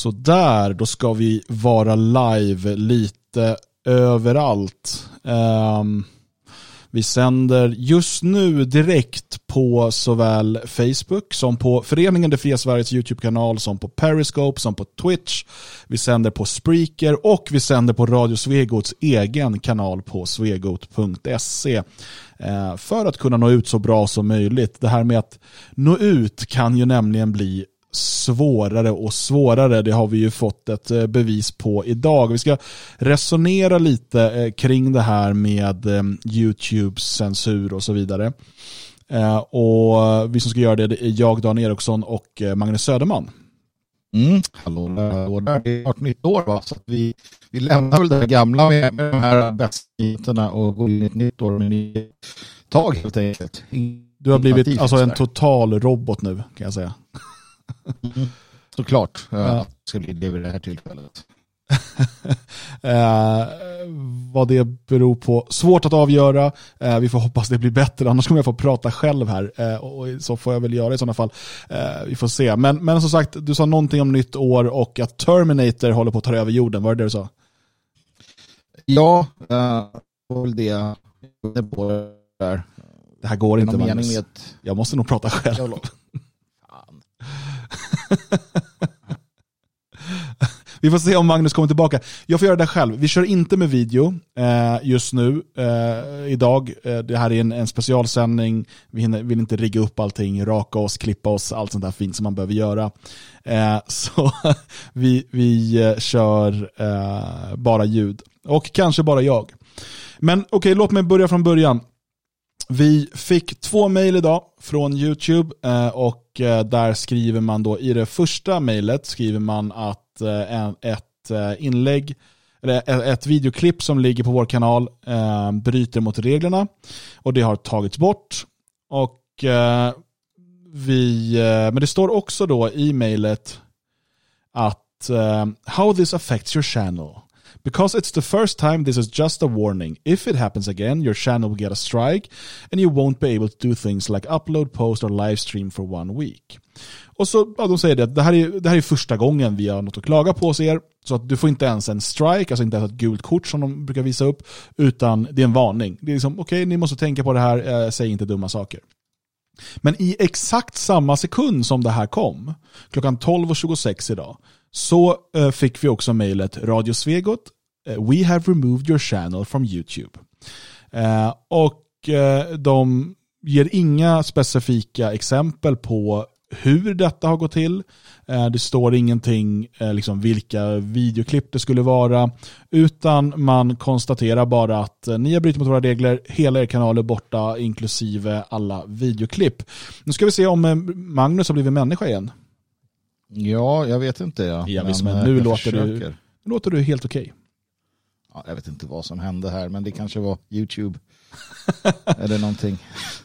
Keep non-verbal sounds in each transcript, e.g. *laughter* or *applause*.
Sådär, då ska vi vara live lite överallt. Um, vi sänder just nu direkt på såväl Facebook som på Föreningen Det Fria Sveriges YouTube-kanal som på Periscope som på Twitch. Vi sänder på Spreaker och vi sänder på Radio Svegots egen kanal på svegot.se ehm, för att kunna nå ut så bra som möjligt. Det här med att nå ut kan ju nämligen bli svårare och svårare. Det har vi ju fått ett eh, bevis på idag. Vi ska resonera lite eh, kring det här med eh, YouTubes censur och så vidare. Och vi som ska göra det är jag, Dan Eriksson och Magnus Söderman. Mm. Hallå där, det är snart nytt år va? Så vi, vi lämnar väl det gamla med, med de här bästa och går in i ett nytt år med ny tag helt enkelt. Du har blivit alltså en total robot nu kan jag säga. Mm. *laughs* Såklart ja. att det ska bli det vid det här tillfället. *laughs* eh, vad det beror på, svårt att avgöra. Eh, vi får hoppas det blir bättre, annars kommer jag få prata själv här. Eh, och så får jag väl göra i sådana fall. Eh, vi får se. Men, men som sagt, du sa någonting om nytt år och att Terminator håller på att ta över jorden. Var det det du sa? Ja, det var väl det jag på där. Det här går inte Magnus. Med... Jag måste nog prata själv. *laughs* Vi får se om Magnus kommer tillbaka. Jag får göra det själv. Vi kör inte med video eh, just nu, eh, idag. Eh, det här är en, en specialsändning. Vi hinner, vill inte rigga upp allting, raka oss, klippa oss, allt sånt där fint som man behöver göra. Eh, *laughs* så vi, vi eh, kör eh, bara ljud. Och kanske bara jag. Men okej, okay, låt mig börja från början. Vi fick två mejl idag från YouTube eh, och eh, där skriver man då i det första mejlet skriver man att eh, ett inlägg eller ett videoklipp som ligger på vår kanal bryter mot reglerna och det har tagits bort. Och vi, men det står också då i mejlet att how this affects your channel. Because it's the first time, this is just a warning. If it happens again, your channel will get a strike and you won't be able to do things like upload, post or livestream for one week. Och så, ja, de säger det att det här, är, det här är första gången vi har något att klaga på hos er. Så att du får inte ens en strike, alltså inte ens ett gult kort som de brukar visa upp, utan det är en varning. Det är liksom, okej, okay, ni måste tänka på det här, eh, säg inte dumma saker. Men i exakt samma sekund som det här kom, klockan 12.26 idag, så eh, fick vi också mejlet Radio Svegot. Eh, We have removed your channel from YouTube. Eh, och eh, de ger inga specifika exempel på hur detta har gått till. Eh, det står ingenting liksom vilka videoklipp det skulle vara. Utan man konstaterar bara att ni har brutit mot våra regler. Hela er kanal är borta inklusive alla videoklipp. Nu ska vi se om Magnus har blivit människa igen. Ja, jag vet inte. Ja, ja visst, men, nu låter du, nu låter du helt okej. Okay. Ja, jag vet inte vad som hände här, men det kanske var YouTube. *laughs* Eller någonting.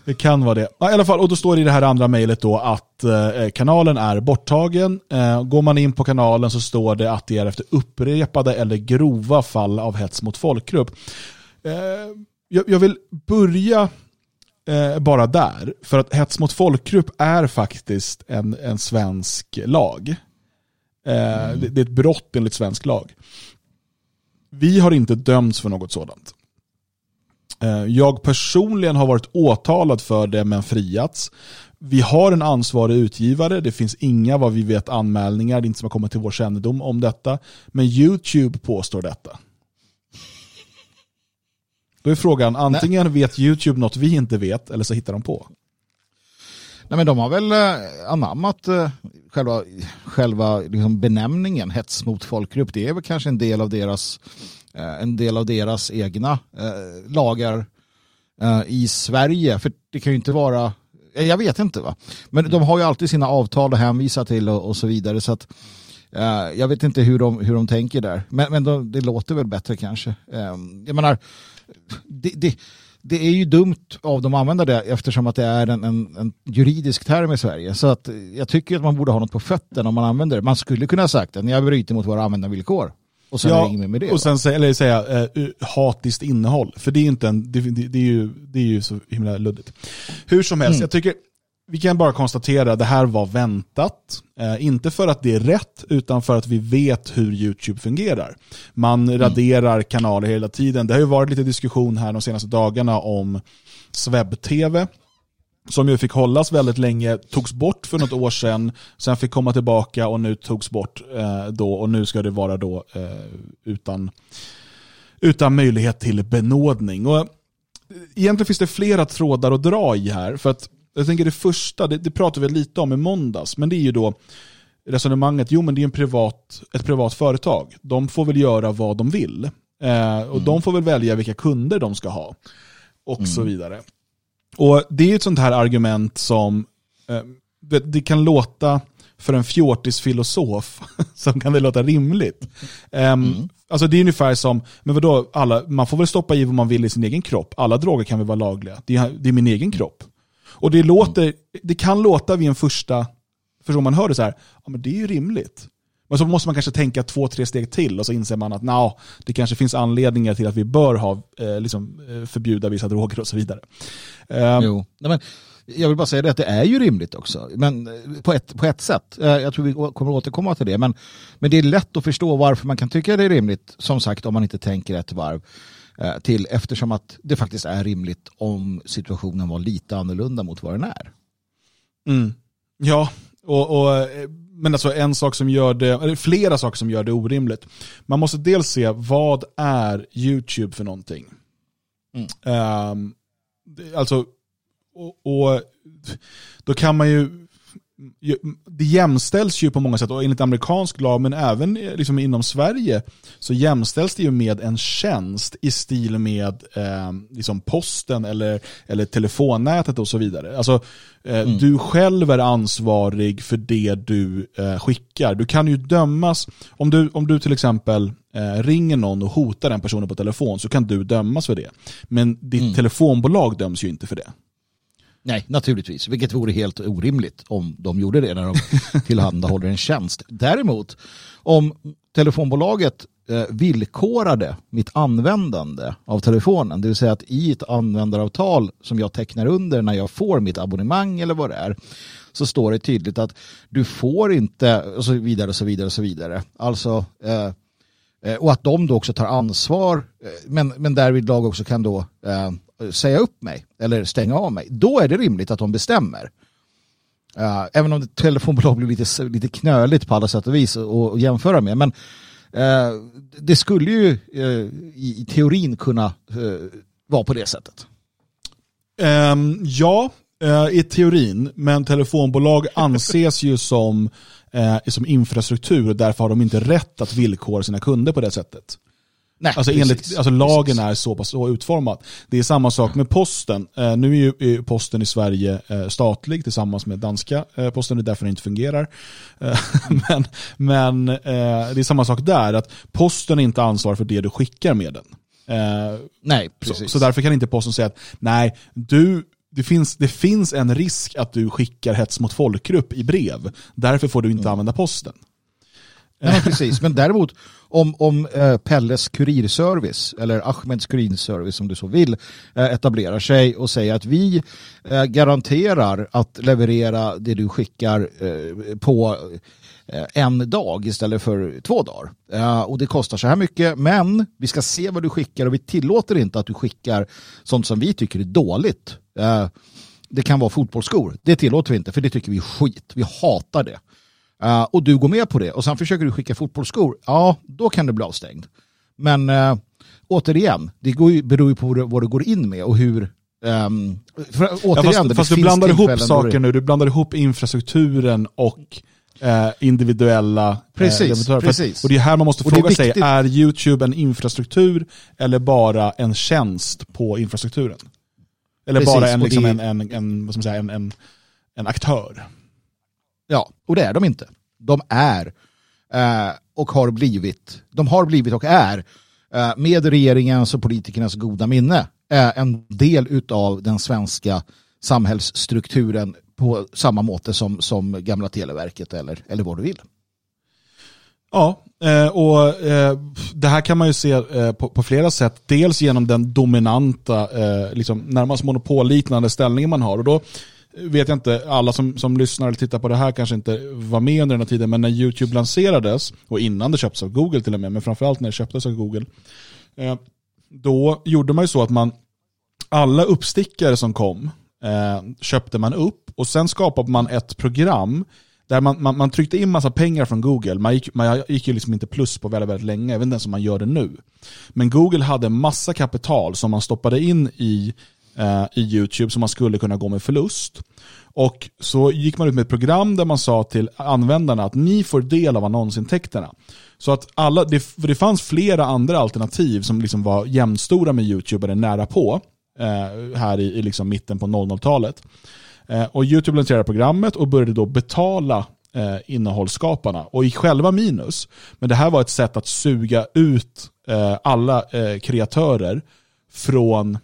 Det kan vara det. Ja, I alla fall, och då står det i det här andra mejlet då att eh, kanalen är borttagen. Eh, går man in på kanalen så står det att det är efter upprepade eller grova fall av hets mot folkgrupp. Eh, jag, jag vill börja eh, bara där. För att hets mot folkgrupp är faktiskt en, en svensk lag. Eh, mm. det, det, är ett brott enligt svensk lag. Vi har inte dömts för något sådant. Eh, jag personligen har varit åtalad för det men friats. Vi har en ansvarig utgivare, det finns inga vad vi vet anmälningar, det är inte som har kommit till vår kännedom om detta. Men YouTube påstår detta. Då är frågan, antingen Nej. vet YouTube något vi inte vet eller så hittar de på. Nej men de har väl eh, anammat eh, själva, själva liksom benämningen hets mot folkgrupp. Det är väl kanske en del av deras, eh, en del av deras egna lagar i Sverige. För det kan ju inte vara, jag vet inte va. Men de har ju alltid sina avtal att hänvisa till och, och så vidare. Så att, jag vet inte hur de, hur de tänker där. Men, men de, det låter väl bättre kanske. jag menar, det, det, det, är ju dumt av dem att använda det eftersom att det är en, en, en, juridisk term i Sverige. Så att jag tycker att man borde ha något på fötterna om man använder det. Man skulle kunna ha sagt att har brutit mot våra användarvillkor. Och sen ja, med, med det. Och sen säga, eller säga uh, hatiskt innehåll. För det är, inte en, det, det, det, är ju, det är ju så himla luddigt. Hur som helst, mm. jag tycker vi kan bara konstatera att det här var väntat. Eh, inte för att det är rätt, utan för att vi vet hur YouTube fungerar. Man mm. raderar kanaler hela tiden. Det har ju varit lite diskussion här de senaste dagarna om SWEB-TV som ju fick hållas väldigt länge, togs bort för något år sedan, sen fick komma tillbaka och nu togs bort eh, då och nu ska det vara då eh, utan, utan möjlighet till benådning. Och egentligen finns det flera trådar att dra i här, för att jag tänker det första, det, det pratade vi lite om i måndags, men det är ju då resonemanget, jo men det är en privat, ett privat företag. De får väl göra vad de vill. Eh, och mm. de får väl välja vilka kunder de ska ha. Och mm. så vidare. Och Det är ett sånt här argument som eh, det kan låta för en fjortisfilosof *laughs* som kan det låta rimligt. Um, mm. Alltså det är ungefär som, men vadå, alla, man får väl stoppa i vad man vill i sin egen kropp. Alla droger kan väl vara lagliga. Det är, det är min egen kropp. Och det, låter, det kan låta vid en första, för om man hör det så här, ja men det är ju rimligt. Men så måste man kanske tänka två, tre steg till och så inser man att no, det kanske finns anledningar till att vi bör ha, eh, liksom, eh, förbjuda vissa droger och så vidare. Eh, jo, Nej, men jag vill bara säga det att det är ju rimligt också, men eh, på ett, på ett sätt. Eh, jag tror vi kommer återkomma till det, men, men det är lätt att förstå varför man kan tycka det är rimligt, som sagt om man inte tänker ett varv till, eftersom att det faktiskt är rimligt om situationen var lite annorlunda mot vad den är. Mm. Ja, och, och men alltså en sak som gör det, eller flera saker som gör det orimligt. Man måste dels se vad är YouTube för någonting. Mm. Um, alltså, och, och, då kan man ju, det jämställs ju på många sätt, och enligt amerikansk lag, men även liksom inom Sverige, så jämställs det ju med en tjänst i stil med eh, liksom posten eller, eller telefonnätet och så vidare. Alltså, eh, mm. Du själv är ansvarig för det du eh, skickar. Du kan ju dömas, om du, om du till exempel eh, ringer någon och hotar den personen på telefon så kan du dömas för det. Men ditt mm. telefonbolag döms ju inte för det. Nej, naturligtvis. Vilket vore helt orimligt om de gjorde det när de *laughs* tillhandahåller en tjänst. Däremot, om telefonbolaget eh, villkorade mitt användande av telefonen, det vill säga att i ett användaravtal som jag tecknar under när jag får mitt abonnemang eller vad det är, så står det tydligt att du får inte, och så vidare och så vidare och så vidare. Alltså, eh, eh och att de då också tar ansvar, eh, men, men därvid lag också kan då eh, säga upp mig eller stänga av mig, då är det rimligt att de bestämmer. Uh, även om telefonbolag blir lite, lite knöligt på alla sätt och vis att jämföra med. Men uh, det skulle ju uh, i, i, teorin kunna vara på det sättet. Um, ja, i teorin, men telefonbolag *laughs* anses ju som, som infrastruktur och därför har de inte rätt att villkora sina kunder på det sättet. Nej, alltså, enligt, alltså lagen är så pass så utformad. Det är samma sak med posten. Eh, nu är ju posten i Sverige eh, statlig tillsammans med danska eh, posten, det är därför den inte fungerar. Eh, *laughs* men men eh, det är samma sak där, att posten är inte ansvarig för det du skickar med den. Eh, nej, precis. Så, så, därför kan inte posten säga att nej, du, det finns, det finns en risk att du skickar hets mot folkgrupp i brev. Därför får du inte mm. använda posten. Nej, precis, men däremot om, om eh, Pelles kurirservice eller Ahmeds kurirservice om du så vill eh, etablerar sig och säger att vi eh, garanterar att leverera det du skickar eh, på eh, en dag istället för två dagar. Eh, och det kostar så här mycket men vi ska se vad du skickar och vi tillåter inte att du skickar sånt som vi tycker är dåligt. Eh, det kan vara fotbollsskor, det tillåter vi inte för det tycker vi är skit, vi hatar det. Uh, och du går med på det och sen försöker du skicka fotbollsskor, ja då kan du bli avstängd. Men uh, återigen, det går ju, beror ju på vad du går in med och hur um, för, återigen, ja, fast, fast du blandar ihop saker nu, du blandar ihop infrastrukturen och eh, individuella precis, eh, precis. Och det är här man måste fråga är sig, är YouTube en infrastruktur eller bara en tjänst på infrastrukturen? Eller precis, bara en, liksom, det... en, en, en, vad ska man säga, en, en, en aktör? Ja, och det är de inte. De är eh, och har blivit, de har blivit och är eh, med regeringens och politikernas goda minne eh, en del av den svenska samhällsstrukturen på samma måte som, som gamla Televerket eller, eller vad du vill. Ja, eh, och eh, det här kan man ju se eh, på flera sätt. Dels genom den dominanta, liksom närmast monopolliknande ställningen man har. Och då vet jag inte, alla som, som lyssnar eller tittar på det här kanske inte var med under den här tiden, men när YouTube lanserades, och innan det köptes av Google till och med, men framförallt när det köptes av Google, eh, då gjorde man ju så att man, alla uppstickare som kom, eh, köpte man upp och sen skapade man ett program där man, man, man tryckte in massa pengar från Google. Man gick, man gick ju liksom inte plus på väldigt, väldigt länge, även den som man gör det nu. Men Google hade massa kapital som man stoppade in i, eh, i YouTube som man skulle kunna gå med förlust. Och så gick man ut med ett program där man sa till användarna att ni får del av annonsintäkterna. Så att alla, det, det fanns flera andra alternativ som liksom var jämnstora med YouTube eller nära på eh, här i, i liksom mitten på 00-talet. Eh, och YouTube lanserade programmet och började då betala eh, innehållsskaparna och gick själva minus. Men det här var ett sätt att suga ut eh, alla eh, kreatörer från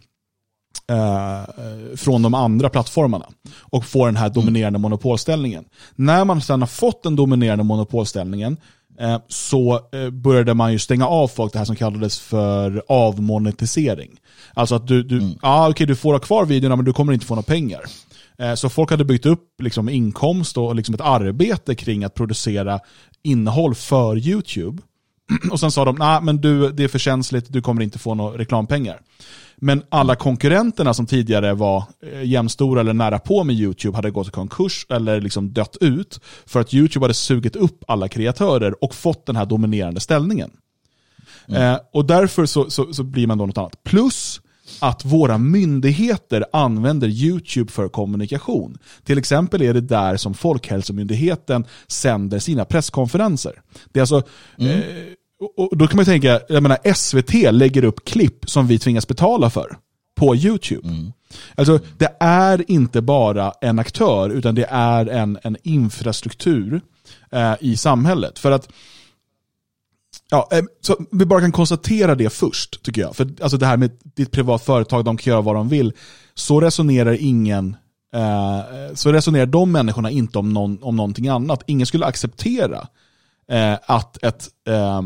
från de andra plattformarna och få den här dominerande monopolställningen. När man sedan har fått den dominerande monopolställningen eh, så eh, började man ju stänga av folk, det här som kallades för avmonetisering. Alltså att du, du, mm. ah, okay, du får ha kvar videorna men du kommer inte få några pengar. Eh, så folk hade byggt upp liksom inkomst och liksom ett arbete kring att producera innehåll för YouTube. *clears throat* Och sen sa de, nej men du, det är för känsligt, du kommer inte få några reklampengar. Men alla konkurrenterna som tidigare var eh, jämstora eller nära på med YouTube hade gått i konkurs eller liksom dött ut för att YouTube hade sugit upp alla kreatörer och fått den här dominerande ställningen. Mm. Eh, och därför så, så, så, blir man då något annat. Plus att våra myndigheter använder YouTube för kommunikation. Till exempel är det där som Folkhälsomyndigheten sänder sina presskonferenser. Det är alltså, mm. eh, och då kan man tänka, jag menar SVT lägger upp klipp som vi tvingas betala för på YouTube. Mm. Alltså det är inte bara en aktör utan det är en, en infrastruktur eh, i samhället. För att Ja, eh, så vi bara kan konstatera det först, tycker jag. För alltså det här med ditt privat företag, de kan göra vad de vill. Så resonerar ingen, eh, så resonerar de människorna inte om, någon, om någonting annat. Ingen skulle acceptera eh, att ett eh,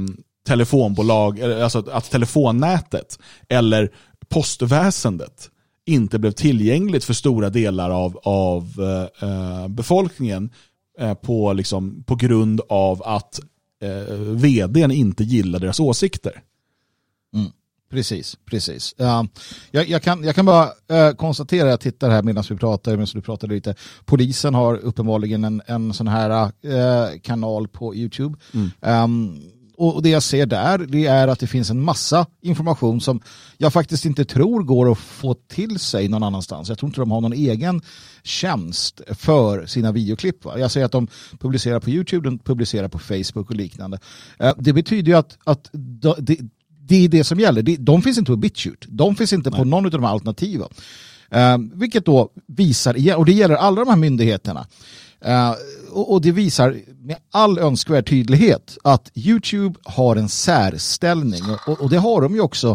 telefonbolag, alltså att telefonnätet eller postväsendet inte blev tillgängligt för stora delar av, av eh, eh, befolkningen eh, på, liksom, på grund av att eh, vdn inte gillar deras åsikter. Mm. Precis, precis. Uh, jag, jag, kan, jag kan bara uh, konstatera, jag tittar här medan vi pratar, medan du pratade lite. Polisen har uppenbarligen en, en sån här uh, kanal på YouTube. Mm. Um, och det jag ser där det är att det finns en massa information som jag faktiskt inte tror går att få till sig någon annanstans. Jag tror inte de har någon egen tjänst för sina videoklipp. Va? Jag säger att de publicerar på YouTube, de publicerar på Facebook och liknande. Eh, det betyder ju att, att det, det är det som gäller. De finns inte på BitChute. De finns inte Nej. på någon av de här alternativen. Uh, vilket då visar, och det gäller alla de här myndigheterna, uh, och, och, det visar med all önskvärd tydlighet att YouTube har en särställning och, och det har de ju också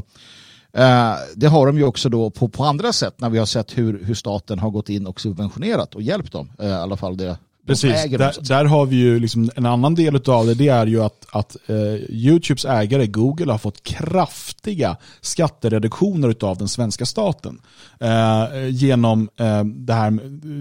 uh, det har de ju också då på, på andra sätt när vi har sett hur, hur staten har gått in och subventionerat och hjälpt dem, i alla fall det Precis, där, där, har vi ju liksom en annan del av det, det är ju att, att eh, YouTubes ägare Google har fått kraftiga skattereduktioner av den svenska staten. Eh, genom eh, det här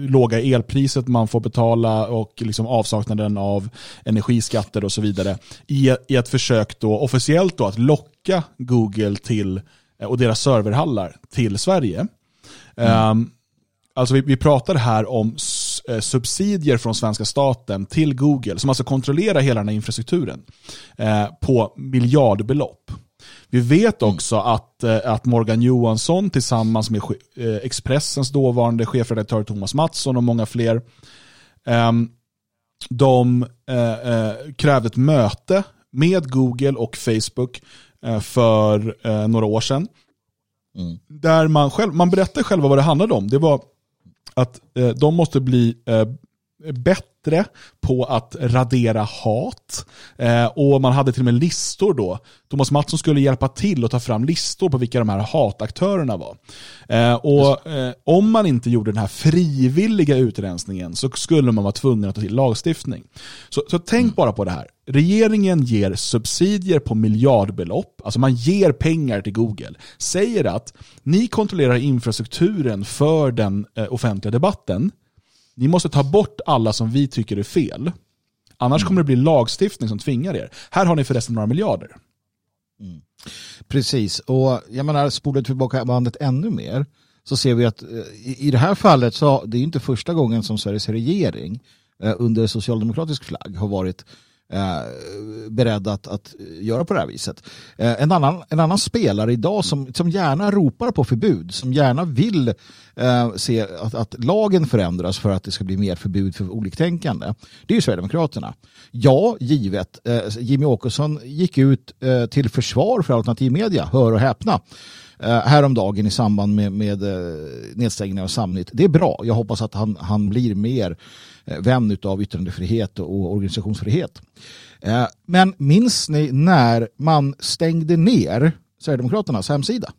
låga elpriset man får betala och liksom avsaknaden av energiskatter och så vidare. I, i ett försök då officiellt då att locka Google till eh, och deras serverhallar till Sverige. Mm. Um, alltså vi, vi pratar här om subsidier från svenska staten till Google, som alltså kontrollerar hela den här infrastrukturen, eh, på miljardbelopp. Vi vet mm. också mm. att, eh, att Morgan Johansson tillsammans med Expressens dåvarande chefredaktör Thomas Mattsson och många fler, ehm, de krävde ett möte med Google och Facebook för några år sedan. Mm. Där man, själv, man berättade själva vad det handlade om. Det var att eh, de måste bli eh, bättre på att radera hat. Eh, och man hade till och med listor då. Thomas Mattsson skulle hjälpa till att ta fram listor på vilka de här hataktörerna var. Eh, och eh, om man inte gjorde den här frivilliga utrensningen så skulle man vara tvungen att ta till lagstiftning. Så, så tänk mm. bara på det här. Regeringen ger subsidier på miljardbelopp, alltså man ger pengar till Google, säger att ni kontrollerar infrastrukturen för den eh, offentliga debatten, ni måste ta bort alla som vi tycker är fel. Annars kommer det bli lagstiftning som tvingar er. Här har ni förresten några miljarder. Mm. Precis, och jag menar spolar tillbaka bandet ännu mer så ser vi att eh, i, det här fallet så det är inte första gången som Sveriges regering eh, under socialdemokratisk flagg har varit eh, beredd att, att göra på det här viset. Eh, en, annan, en annan spelare idag som, som gärna ropar på förbud, som gärna vill eh, se att, att lagen förändras för att det ska bli mer förbud för oliktänkande, det är ju Sverigedemokraterna. Ja, givet. Eh, Jimmy Åkesson gick ut eh, till försvar för alternativ media, hör och häpna eh, häromdagen i samband med, med eh, av Samnytt. Det är bra. Jag hoppas att han, han blir mer eh, vän av yttrandefrihet och organisationsfrihet. Eh, men minns ni när man stängde ner Sverigedemokraternas hemsida?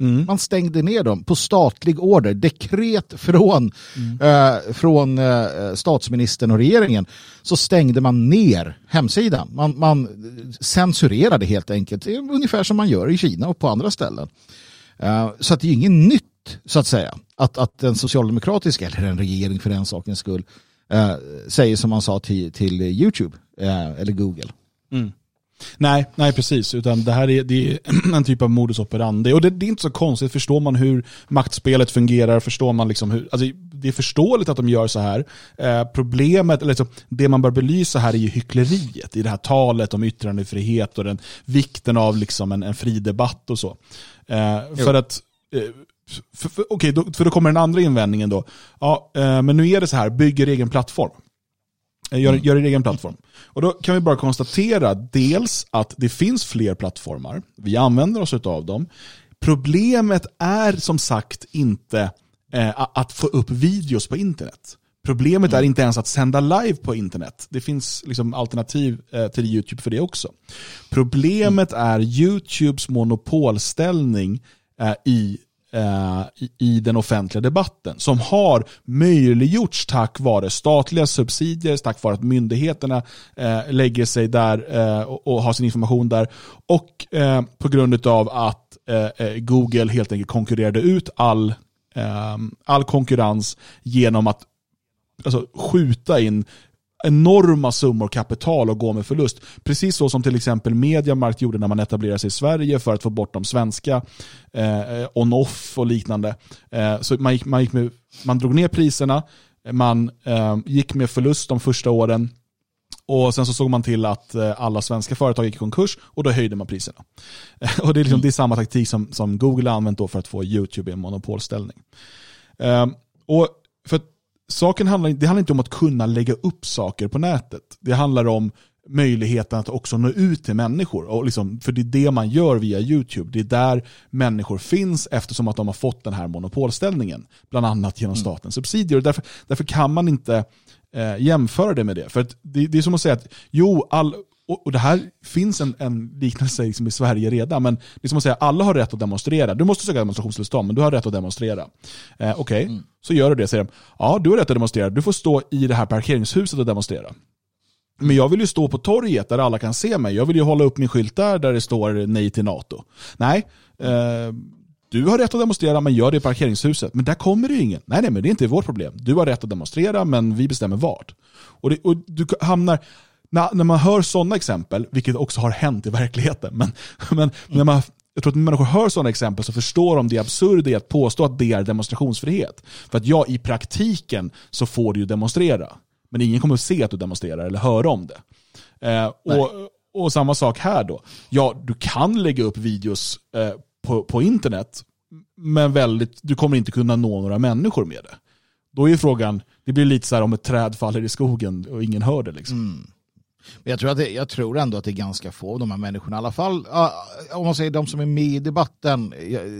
Mm. Man stängde ner dem på statlig order, dekret från, mm. eh, från eh, statsministern och regeringen. Så stängde man ner hemsidan. Man, man censurerade helt enkelt, ungefär som man gör i Kina och på andra ställen. Eh, så att det är inget nytt, så att säga, att, att den socialdemokratiska, eller en regering för den sakens skull, eh, säger som man sa till, till YouTube eh, eller Google. Mm. Nej, nej precis. Utan det här är, det är *clears throat* en typ av modus operandi. Och det, det, är inte så konstigt. Förstår man hur maktspelet fungerar, förstår man liksom hur, alltså det är förståeligt att de gör så här. Eh, problemet, eller liksom, det man bör belysa här är ju hyckleriet i det här talet om yttrandefrihet och den vikten av liksom en, en fri debatt och så. Eh, för att eh, för, för, Okej, okay, för då kommer den andra invändningen då. Ja, eh, men nu är det så här, bygger egen plattform. Eh, gör, mm. gör en egen plattform. Och då kan vi bara konstatera dels att det finns fler plattformar. Vi använder oss av dem. Problemet är som sagt inte eh, att få upp videos på internet. Problemet är mm. inte ens att sända live på internet. Det finns liksom alternativ eh, till YouTube för det också. Problemet mm. är YouTubes monopolställning eh, i Eh, i, den offentliga debatten som har möjliggjorts tack vare statliga subsidier, tack vare att myndigheterna eh, lägger sig där eh, och, har sin information där. Och på grund av att Google helt enkelt konkurrerade ut all, all konkurrens genom att alltså, skjuta in enorma summor kapital och gå med förlust. Precis så som till exempel Mediamarkt gjorde när man etablerade sig i Sverige för att få bort de svenska eh, on-off och liknande. Eh, så man, gick, man, gick med, man drog ner priserna, man eh, gick med förlust de första åren och sen så såg man till att eh, alla svenska företag gick i konkurs och då höjde man priserna. *laughs* och det är, liksom, mm. det är samma taktik som, som Google har använt för att få YouTube i en monopolställning. Eh, och för saken handlar, det handlar inte om att kunna lägga upp saker på nätet. Det handlar om möjligheten att också nå ut till människor. Och liksom, för det är det man gör via YouTube. Det är där människor finns eftersom att de har fått den här monopolställningen. Bland annat genom mm. statens mm. subsidier. Därför, därför kan man inte eh, jämföra det med det. För det, det, är som att säga att jo, all, och, och det här finns en, en liknelse liksom i Sverige redan, men det är som att säga alla har rätt att demonstrera. Du måste söka demonstrationstillstånd, men du har rätt att demonstrera. Eh, Okej, okay. mm. så gör du det, säger de. Ja, du har rätt att demonstrera. Du får stå i det här parkeringshuset och demonstrera. Men jag vill ju stå på torget där alla kan se mig. Jag vill ju hålla upp min skylt där, där det står nej till NATO. Nej, eh, du har rätt att demonstrera men gör det i parkeringshuset. Men där kommer det ingen. Nej, nej, men det är inte vårt problem. Du har rätt att demonstrera men vi bestämmer vart. Och, det, och du hamnar när, när man hör sådana exempel, vilket också har hänt i verkligheten, men, men när man, jag tror att när människor hör sådana exempel så förstår de det absurda i att påstå att det är demonstrationsfrihet. För att ja, i praktiken så får du ju demonstrera. Men ingen kommer att se att du demonstrerar eller höra om det. Eh, och, och samma sak här då. Ja, du kan lägga upp videos eh, på, på internet, men väldigt, du kommer inte kunna nå några människor med det. Då är frågan, det blir lite så här om ett träd faller i skogen och ingen hör det. Liksom. Mm. Men jag tror, att det, jag tror ändå att det är ganska få av de här människorna, i alla fall om man säger de som är med i debatten.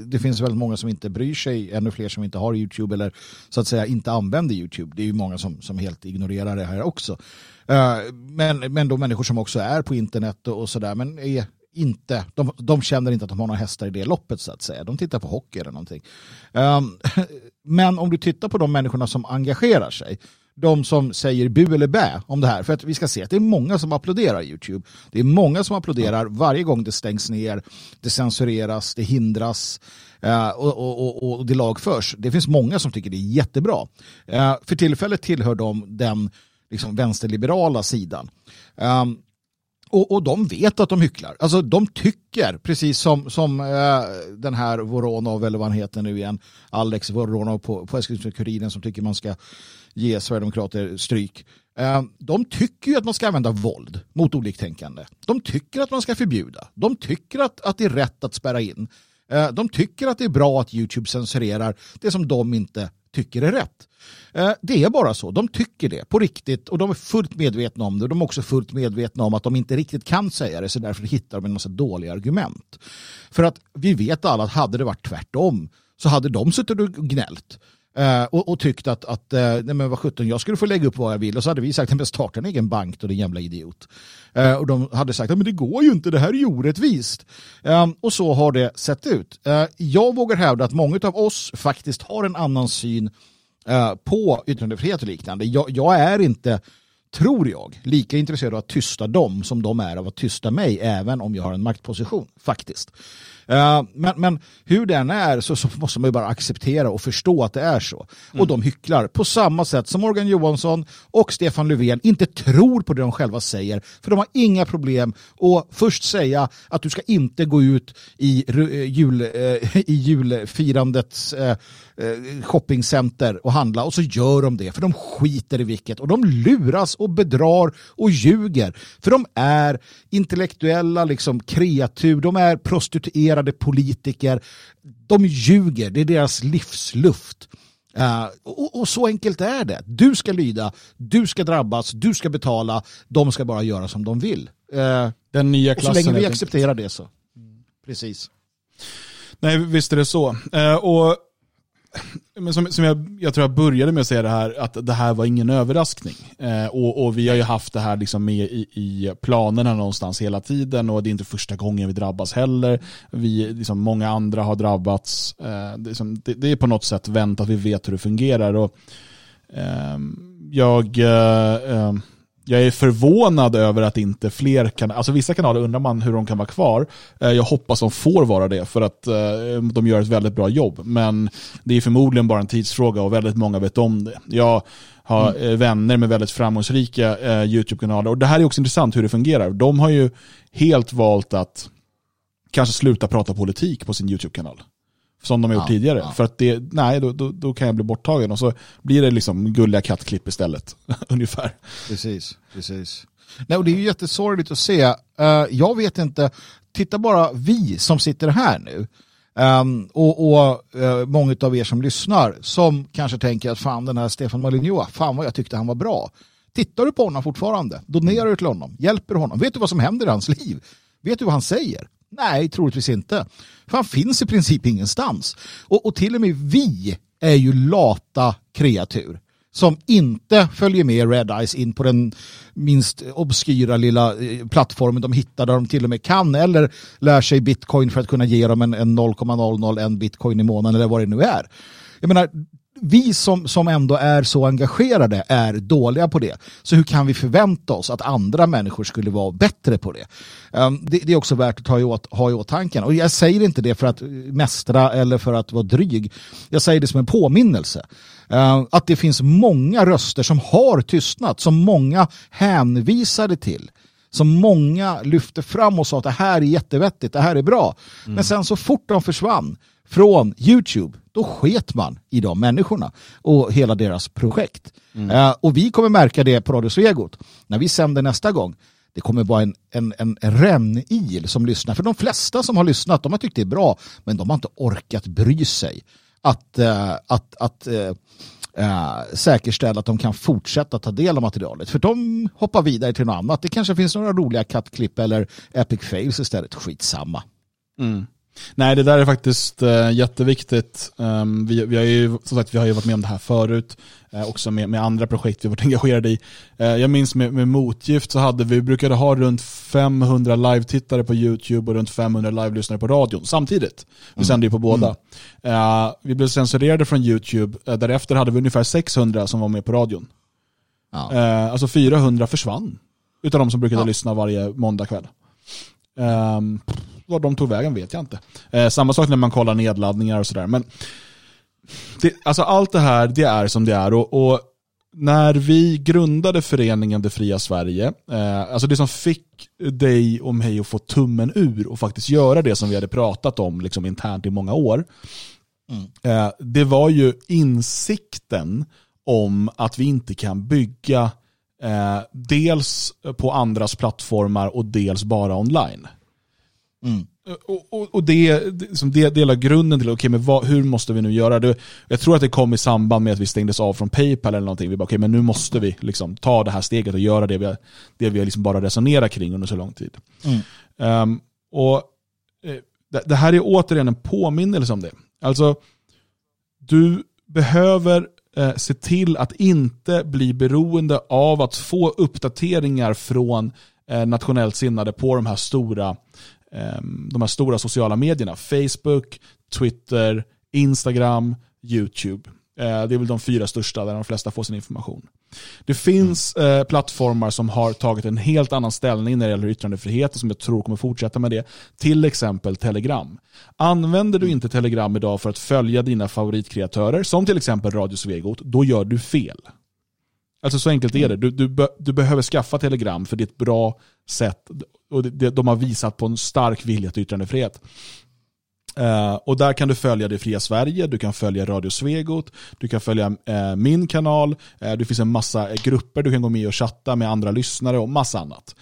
Det finns väldigt många som inte bryr sig, ännu fler som inte har YouTube eller så att säga inte använder YouTube. Det är ju många som, som helt ignorerar det här också. Eh, men, men de människor som också är på internet och sådär, men är inte, de, de känner inte att de har några hästar i det loppet så att säga. De tittar på hockey eller någonting. Um, *laughs* men om du tittar på de människorna som engagerar sig, de som säger bu eller bä om det här. För att vi ska se att det är många som applåderar YouTube. Det är många som applåderar varje gång det stängs ner, det censureras, det hindras uh, och, och, och, det lagförs. Det finns många som tycker det är jättebra. Uh, för tillfället tillhör de den liksom, vänsterliberala sidan. Um, och, och de vet att de hycklar. Alltså de tycker, precis som, som eh, den här Voronov, eller vad han heter nu igen, Alex Voronov på, på Eskilstuna-Kuriren som tycker man ska ge Sverigedemokrater stryk. Eh, de tycker ju att man ska använda våld mot oliktänkande. De tycker att man ska förbjuda. De tycker att, att det är rätt att spärra in. Eh, de tycker att det är bra att YouTube censurerar det som de inte tycker är rätt. Eh, det är bara så. De tycker det på riktigt och de är fullt medvetna om det. De är också fullt medvetna om att de inte riktigt kan säga det så därför hittar de en massa dåliga argument. För att vi vet alla att hade det varit tvärtom så hade de suttit och gnällt. Uh, och, och tyckt att, att uh, nej men vad sjutton, jag skulle få lägga upp vad jag vill och så hade vi sagt, men starta en egen bank då din jävla idiot. Uh, och de hade sagt, men det går ju inte, det här är ju orättvist. Och så har det sett ut. jag vågar hävda att många av oss faktiskt har en annan syn på yttrandefrihet och liknande. Jag, jag, är inte, tror jag, lika intresserad av att tysta dem som de är av att tysta mig, även om jag har en maktposition, faktiskt. Eh, men, men hur den är så, så, måste man ju bara acceptera och förstå att det är så. Mm. Och de hycklar på samma sätt som Morgan Johansson och Stefan Löfven inte tror på det de själva säger. För de har inga problem att först säga att du ska inte gå ut i, eh, jul, eh, *laughs* i julfirandets shoppingcenter och handla och så gör de det för de skiter i vilket och de luras och bedrar och ljuger för de är intellektuella liksom kreatur, de är prostituerade korrumperade politiker. De ljuger, det är deras livsluft. Uh, och, och, så enkelt är det. Du ska lyda, du ska drabbas, du ska betala, de ska bara göra som de vill. Uh, Den nya klassen. så länge vi accepterar det så. Mm. Precis. Nej, visst är det så. Uh, och men som, som jag, jag, tror jag började med att säga det här, att det här var ingen överraskning. Eh, och, och, vi har ju haft det här liksom med i, i, planerna någonstans hela tiden och det är inte första gången vi drabbas heller. Vi, liksom, många andra har drabbats. Eh, det, liksom, det, det, är på något sätt väntat, vi vet hur det fungerar. Och, eh, jag eh, ehm, jag är förvånad över att inte fler kanaler, alltså vissa kanaler undrar man hur de kan vara kvar. Eh, jag hoppas de får vara det för att eh, de gör ett väldigt bra jobb. Men det är förmodligen bara en tidsfråga och väldigt många vet om det. Jag har mm. vänner med väldigt framgångsrika YouTube-kanaler och det här är också intressant hur det fungerar. De har ju helt valt att kanske sluta prata politik på sin YouTube-kanal. Som de har gjort ja, tidigare. Ja. För att det, nej, då, då, då, kan jag bli borttagen och så blir det liksom gulliga kattklipp istället. *laughs* Ungefär. Precis, precis. Nej, och det är ju jättesorgligt att se. Uh, jag vet inte, titta bara vi som sitter här nu. Um, och, och uh, många av er som lyssnar som kanske tänker att fan den här Stefan Malinjoa, fan vad jag tyckte han var bra. Tittar du på honom fortfarande? Donerar du till honom? Hjälper du honom? Vet du vad som händer i hans liv? Vet du vad han säger? Nej, troligtvis inte. För han finns i princip ingenstans. Och, och till och med vi är ju lata kreatur som inte följer med Red Eyes in på den minst obskyra lilla eh, plattformen de hittar där de till och med kan eller lär sig bitcoin för att kunna ge dem en, en 0,001 bitcoin i månaden eller vad det nu är. Jag menar, vi som, som ändå är så engagerade är dåliga på det. Så hur kan vi förvänta oss att andra människor skulle vara bättre på det? Um, det, det, är också värt att ta i åt, ha i åtanke. Och jag säger inte det för att mästra eller för att vara dryg. Jag säger det som en påminnelse. Uh, att det finns många röster som har tystnat, som många hänvisade till som många lyfte fram och sa att det här är jättevettigt, det här är bra. Mm. Men sen så fort de försvann från YouTube, då sket man i de människorna och hela deras projekt. Mm. Uh, och vi kommer märka det på Radio Svegot när vi sänder nästa gång. Det kommer vara en, en, en rännil som lyssnar. För de flesta som har lyssnat, de har tyckt det är bra, men de har inte orkat bry sig att, uh, att, att uh, Uh, säkerställa att de kan fortsätta ta del av materialet. För de hoppar vidare till något annat. Det kanske finns några roliga kattklipp eller epic fails istället. Skitsamma. Mm. Nej, det där är faktiskt äh, jätteviktigt. Um, vi, vi, har ju, som sagt, vi har ju varit med om det här förut, äh, också med, med andra projekt vi varit *laughs* engagerade i. Äh, jag minns med, med Motgift så hade vi, brukade ha runt 500 live-tittare på YouTube och runt 500 live-lyssnare på radion samtidigt. Vi mm. sände ju på båda. Mm. vi blev censurerade från YouTube, därefter hade vi ungefär 600 som var med på radion. Ja. Eh, alltså 400 försvann. Utav de som brukade Ja. lyssna varje måndagkväll. Um, vad de tog vägen vet jag inte. Eh, samma sak när man kollar nedladdningar och sådär. Men det, alltså allt det här, det är som det är. Och, och när vi grundade föreningen Det Fria Sverige, eh, alltså det som fick dig och mig att få tummen ur och faktiskt göra det som vi hade pratat om liksom internt i många år, eh, det var ju insikten om att vi inte kan bygga eh, dels på andras plattformar och dels bara online. Mm. Och, och, och det, som det delar grunden till, okay, men vad, hur måste vi nu göra? Det, jag tror att det kom i samband med att vi stängdes av från Paypal eller någonting. Vi bara, okay, men nu måste vi liksom ta det här steget och göra det vi, det vi liksom bara resonerat kring under så lång tid. Mm. Ehm, och eh, det, det här är återigen en påminnelse om det. Alltså, du behöver eh, se till att inte bli beroende av att få uppdateringar från eh, nationellt sinnade på de här stora eh, Ehm, de här stora sociala medierna. Facebook, Twitter, Instagram, YouTube. Ehm, det är väl de fyra största där de flesta får sin information. Det finns mm. plattformar som har tagit en helt annan ställning när det gäller yttrandefrihet och som jag tror kommer fortsätta med det. Till exempel Telegram. Använder du inte Telegram idag för att följa dina favoritkreatörer, som till exempel Radio Svegot, då gör du fel. Alltså så enkelt är det. Du, du, be, du behöver skaffa Telegram för det är ett bra sätt och de har visat på en stark vilja till yttrandefrihet. Eh, och där kan du följa Det Fria Sverige, du kan följa Radio Svegot, du kan följa eh, min kanal, eh, det finns en massa grupper du kan gå med och chatta med andra lyssnare och massa annat.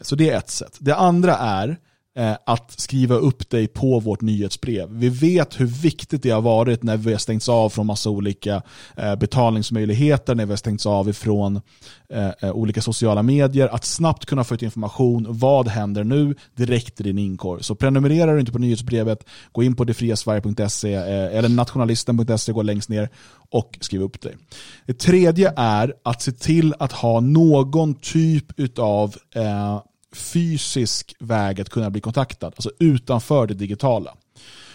Så det är ett sätt. Det andra är Eh, att skriva upp dig på vårt nyhetsbrev. Vi vet hur viktigt det har varit när vi har stängts av från massa olika eh, betalningsmöjligheter, när vi har stängts av ifrån eh, olika sociala medier, att snabbt kunna få ut information. Vad händer nu? Direkt i din inkorg. Så prenumererar du inte på nyhetsbrevet, gå in på detfriasverige.se eller nationalisten.se, gå längst ner och skriv upp dig. Det tredje är att se till att ha någon typ av eh, fysisk väg att kunna bli kontaktad, alltså utanför det digitala.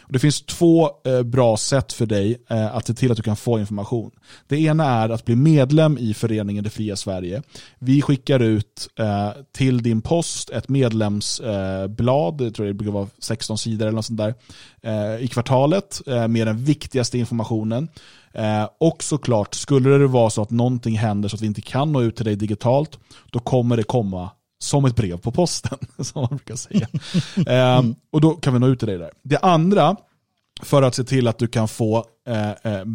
Och det finns två eh, bra sätt för dig eh, att se till att du kan få information. Det ena är att bli medlem i föreningen Det Fria Sverige. Vi skickar ut eh, till din post ett medlemsblad, eh, jag tror det brukar vara 16 sidor eller något sånt där, eh, i kvartalet eh, med den viktigaste informationen. Eh, och såklart, skulle det vara så att någonting händer så att vi inte kan nå ut till dig digitalt, då kommer det komma som ett brev på posten, *laughs* som man brukar säga. eh, och då kan vi nå ut till dig där. Det andra, för att se till att du kan få eh, eh,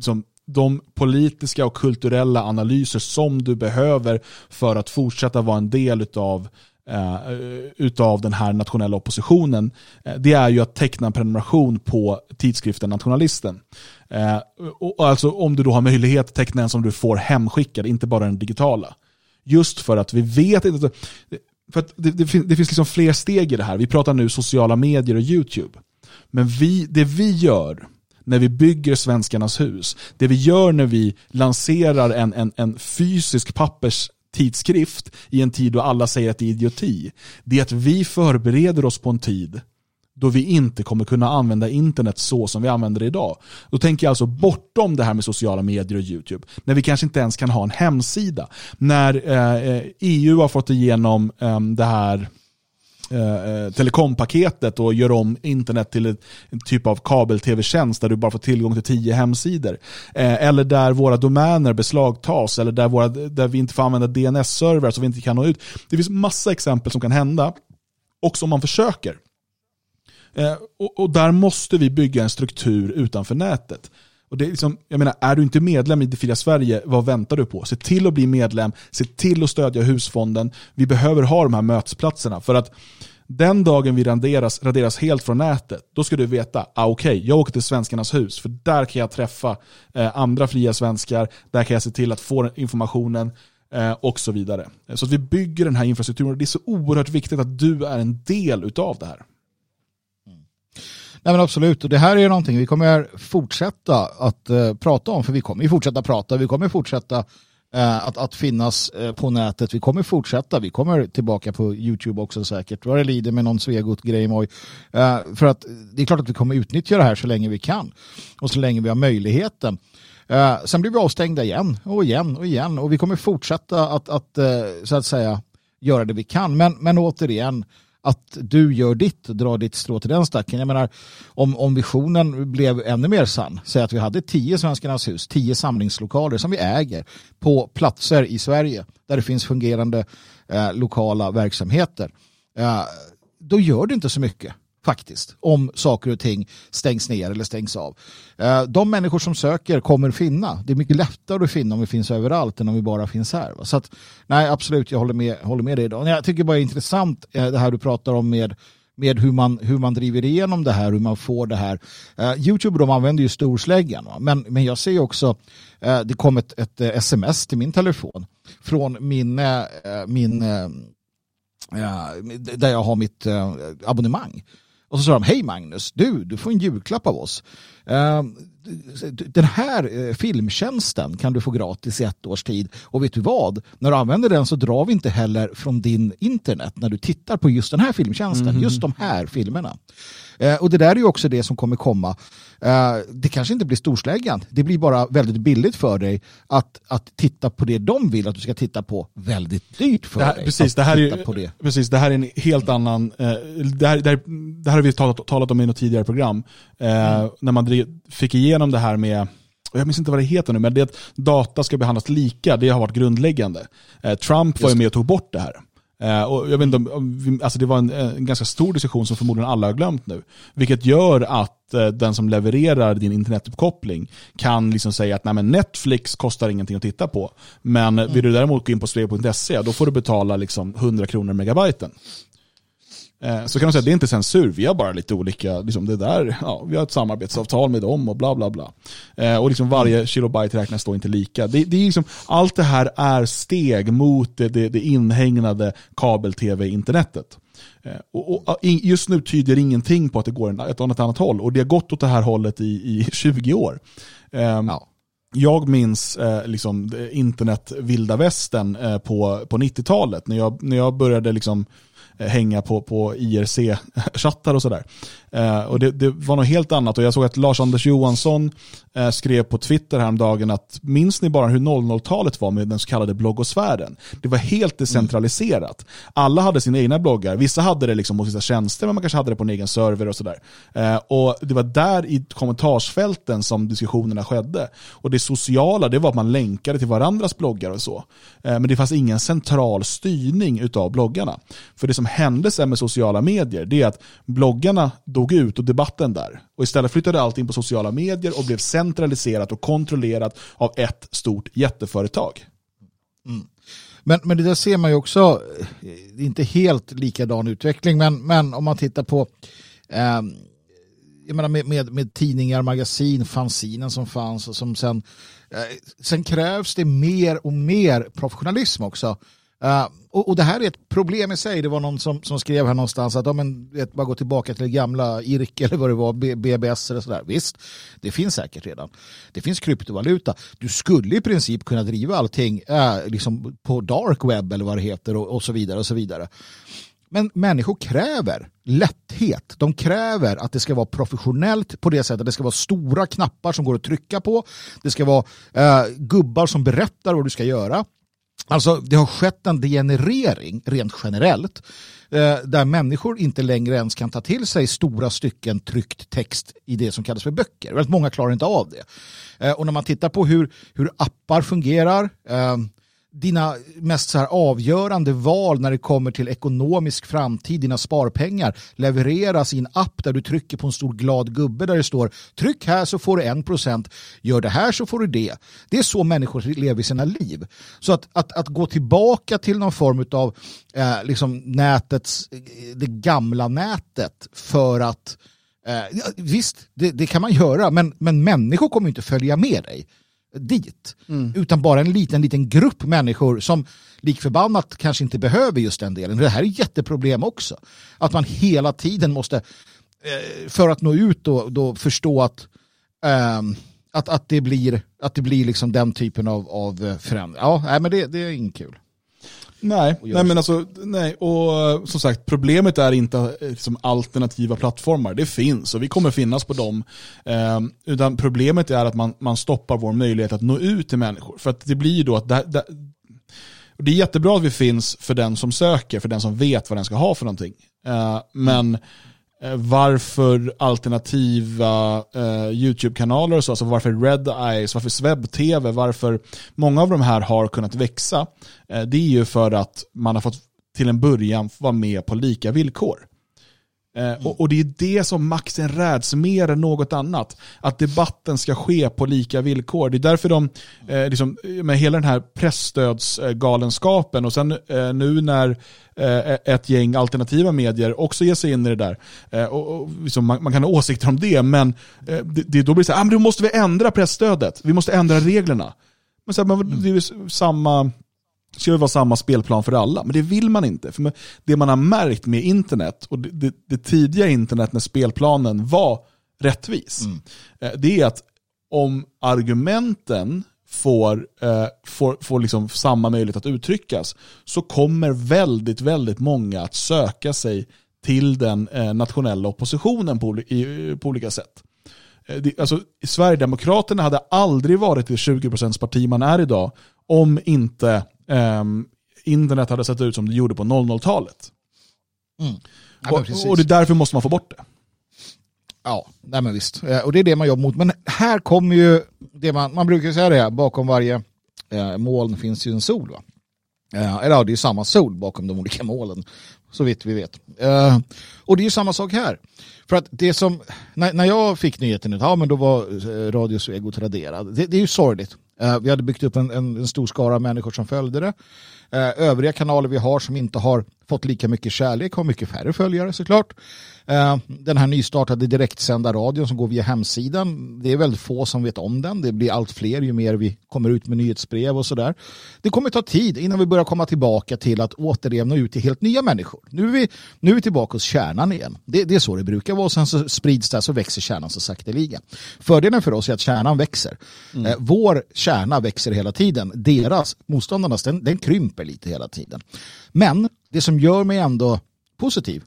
som de politiska och kulturella analyser som du behöver för att fortsätta vara en del av Uh, eh, utav den här nationella oppositionen, uh, det är ju att teckna en prenumeration på tidskriften Nationalisten. Uh, och, och alltså om du då har möjlighet att teckna en som du får hemskickad, inte bara den digitala. Just för att vi vet inte, för att det, det, finns, det finns liksom fler steg i det här. Vi pratar nu sociala medier och YouTube. Men vi, det vi gör när vi bygger Svenskarnas hus, det vi gör när vi lanserar en, en, en fysisk papperstidskrift i en tid då alla säger att det är idioti, det är att vi förbereder oss på en tid då vi inte kommer kunna använda internet så som vi använder det idag. Då tänker jag alltså bortom det här med sociala medier och YouTube. När vi kanske inte ens kan ha en hemsida. När eh, eh EU har fått igenom eh, det här eh, eh, telekompaketet och gör om internet till ett, en typ av kabel-tv-tjänst där du bara får tillgång till tio hemsidor. Eh, eller där våra domäner beslagtas eller där, våra, där vi inte får använda DNS-servrar så vi inte kan nå ut. Det finns massa exempel som kan hända, också om man försöker. Eh, och, och, där måste vi bygga en struktur utanför nätet. Och det är, liksom, jag menar, är du inte medlem i Det Fria Sverige, vad väntar du på? Se till att bli medlem, se till att stödja husfonden. Vi behöver ha de här mötesplatserna för att den dagen vi raderas, raderas helt från nätet, då ska du veta, ah, okej, okay, jag åker till Svenskarnas hus, för där kan jag träffa eh, andra fria svenskar, där kan jag se till att få informationen eh, och så vidare. Så att vi bygger den här infrastrukturen och det är så oerhört viktigt att du är en del utav det här. Nej men absolut, och det här är någonting vi kommer fortsätta att uh, prata om, för vi kommer fortsätta prata, vi kommer fortsätta uh, att, att finnas uh, på nätet, vi kommer fortsätta, vi kommer tillbaka på YouTube också säkert, vad det lider med någon Svegot-grej för att det är klart att vi kommer utnyttja det här så länge vi kan och så länge vi har möjligheten. Sen blir vi avstängda igen och igen och igen och vi kommer fortsätta att, att så att säga göra det vi kan. Men, men återigen, att du gör ditt och drar ditt strå till den stacken. Jag menar, om, om visionen blev ännu mer sann, säg att vi hade tio Svenskarnas hus, tio samlingslokaler som vi äger på platser i Sverige där det finns fungerande eh, lokala verksamheter. Eh, då gör det inte så mycket faktiskt, om saker och ting stängs ner eller stängs av. Eh, de människor som söker kommer finna. Det är mycket lättare att finna om vi finns överallt än om vi bara finns här. Så att, nej, absolut, jag håller med, håller med dig idag. Jag tycker bara det är intressant eh, det här du pratar om med med hur man, hur man driver igenom det här, hur man får det här. Eh, Youtube de använder ju storsläggan, va? Men, men jag ser också, uh, det kom ett, ett sms till min telefon från min, min där jag har mitt abonnemang. Och så sa de, hej Magnus, du, du får en julklapp av oss. Uh, den här uh, filmtjänsten kan du få gratis i ett års tid. Och vet du vad? När du använder den så drar vi inte heller från din internet när du tittar på just den här filmtjänsten, mm. just de här filmerna. Uh, och det där är ju också det som kommer komma Eh, det kanske inte blir storsläggan. Det blir bara väldigt billigt för dig att, att titta på det de vill att du ska titta på. Väldigt dyrt för det här, dig precis, det här är, det. Precis, det här är en helt annan... Eh, det, här, det, här, det här har vi talat, talat om i något tidigare program. Eh, mm. När man fick igenom det här med jag minns inte vad det heter nu, men det att data ska behandlas lika, det har varit grundläggande. Eh, Trump var ju med och tog bort det här. Eh, och jag vet inte om, alltså det var en, en, ganska stor diskussion som förmodligen alla har glömt nu. Vilket gör att eh, den som levererar din internetuppkoppling kan liksom säga att Nej, Netflix kostar ingenting att titta på. Men mm. vill du däremot gå in på svea.se då får du betala liksom 100 kronor megabyten. Eh, så kan man säga att det är inte censur, vi har bara lite olika, liksom det där, ja, vi har ett samarbetsavtal med dem och bla bla bla. Eh, och liksom varje kilobyte räknas då inte lika. Det, det är liksom, allt det här är steg mot det, det, det inhägnade kabel-tv-internetet. Eh, och, och, just nu tyder ingenting på att det går ett annat, annat håll och det har gått åt det här hållet i, i *laughs* 20 år. Ehm, ja. Jag minns eh, liksom, internet vilda västern på, på 90-talet när jag, när jag började liksom, hänga på, på IRC-chattar och sådär. Eh, och det, det, var något helt annat och jag såg att Lars-Anders Johansson eh, skrev på Twitter häromdagen att minns ni bara hur 00-talet var med den så kallade bloggosfären? Det var helt decentraliserat. Alla hade sina egna bloggar, vissa hade det liksom hos vissa tjänster men man kanske hade det på en egen server och sådär. Eh, och det var där i kommentarsfälten som diskussionerna skedde. Och det sociala det var att man länkade till varandras bloggar och så. Eh, men det fanns ingen central styrning utav bloggarna. För det som hände sen med sociala medier det är att bloggarna dog ut och debatten där. Och istället flyttade allt in på sociala medier och blev centraliserat och kontrollerat av ett stort jätteföretag. Mm. Men, men det där ser man ju också, det är inte helt likadan utveckling, men, men om man tittar på eh, jag menar med, med, med, tidningar, magasin, fanzinen som fanns och som sen, eh, sen krävs det mer och mer professionalism också. Eh, och, och, det här är ett problem i sig. Det var någon som, som skrev här någonstans att ja, men, vet, bara gå tillbaka till gamla IRK eller vad det var, BBS eller sådär. Visst, det finns säkert redan. Det finns kryptovaluta. Du skulle i princip kunna driva allting äh, liksom på dark web eller vad det heter och, och så vidare och så vidare. Men människor kräver lätthet. De kräver att det ska vara professionellt på det sättet. Det ska vara stora knappar som går att trycka på. Det ska vara eh, gubbar som berättar vad du ska göra. Alltså det har skett en degenerering rent generellt eh, där människor inte längre ens kan ta till sig stora stycken tryckt text i det som kallas för böcker. Väldigt många klarar inte av det. Eh, och när man tittar på hur, hur appar fungerar eh, dina mest så här avgörande val när det kommer till ekonomisk framtid, dina sparpengar levereras i en app där du trycker på en stor glad gubbe där det står tryck här så får du en procent, gör det här så får du det. Det är så människor lever sina liv. Så att, att, att gå tillbaka till någon form av eh, liksom nätets, eh, det gamla nätet för att eh, visst, det, det, kan man göra, men, men människor kommer inte följa med dig dit. Mm. Utan bara en liten, liten grupp människor som likförbannat kanske inte behöver just den delen. Det här är ett jätteproblem också. Att man hela tiden måste, eh, för att nå ut då, då förstå att, um, att, att det blir, att det blir liksom den typen av, av förändring. Ja, nej, men det, det är inte kul. Nej, nej men alltså, nej, och eh, som sagt, problemet är inte liksom, alternativa plattformar. Det finns och vi kommer finnas på dem. Eh, utan problemet är att man, man stoppar vår möjlighet att nå ut till människor. För att det blir ju då att det, det, det är jättebra att vi finns för den som söker, för den som vet vad den ska ha för någonting. Eh, men eh, Eh, varför alternativa eh, YouTube-kanaler och så, alltså varför Red Eyes, varför Swebb-TV, varför många av de här har kunnat växa, eh, det är ju för att man har fått till en början vara med på lika villkor. Eh, och, och det är det som makten räds mer än något annat. Att debatten ska ske på lika villkor. Det är därför de, eh, liksom, med hela den här pressstödsgalenskapen och sen eh, nu när eh, ett gäng alternativa medier också ger sig in i det där. Eh, och, och, liksom, man, man kan ha åsikter om det, men eh, det, det, då blir det så här, ah, men då måste vi ändra pressstödet. Vi måste ändra reglerna. Men, så här, men det är samma det ska ju vara samma spelplan för alla, men det vill man inte. För det man har märkt med internet, och det, det, det tidiga internet när spelplanen var rättvis, eh, det är att om argumenten får, eh, får, får liksom samma möjlighet att uttryckas, så kommer väldigt, väldigt många att söka sig till den eh, nationella oppositionen på, i, på olika sätt. Eh, det, alltså, Sverigedemokraterna hade aldrig varit det 20% parti man är idag om inte ehm, internet hade sett ut som det gjorde på 00-talet. Mm. Ja, och, och det är därför måste man få bort det. Ja, nej men visst. Eh, Och det är det man jobbar mot. Men här kommer ju det man, man brukar säga det, bakom varje eh, moln finns ju en sol. Va? Eh, eller ja, det är samma sol bakom de olika målen, så vitt vi vet. Eh, och det är ju samma sak här. För att det som, när, när jag fick nyheten, ja men då var Radio Svego traderad. Det, det är ju sorgligt. Eh, vi hade byggt upp en, en, en stor skara människor som följde det. Eh, övriga kanaler vi har som inte har fått lika mycket kärlek har mycket färre följare såklart. Eh, den här nystartade direktsända radion som går via hemsidan, det är väldigt få som vet om den. Det blir allt fler ju mer vi kommer ut med nyhetsbrev och sådär. Det kommer ta tid innan vi börjar komma tillbaka till att återigen nå ut till helt nya människor. Nu är vi, nu är vi tillbaka hos kärnan igen. Det, det är så det brukar vara och sen så sprids det så växer kärnan så sakteliga. Fördelen för oss är att kärnan växer. Eh, vår kärna växer hela tiden. Deras, motståndarnas, den, den krymper lite hela tiden. Men det som gör mig ändå positiv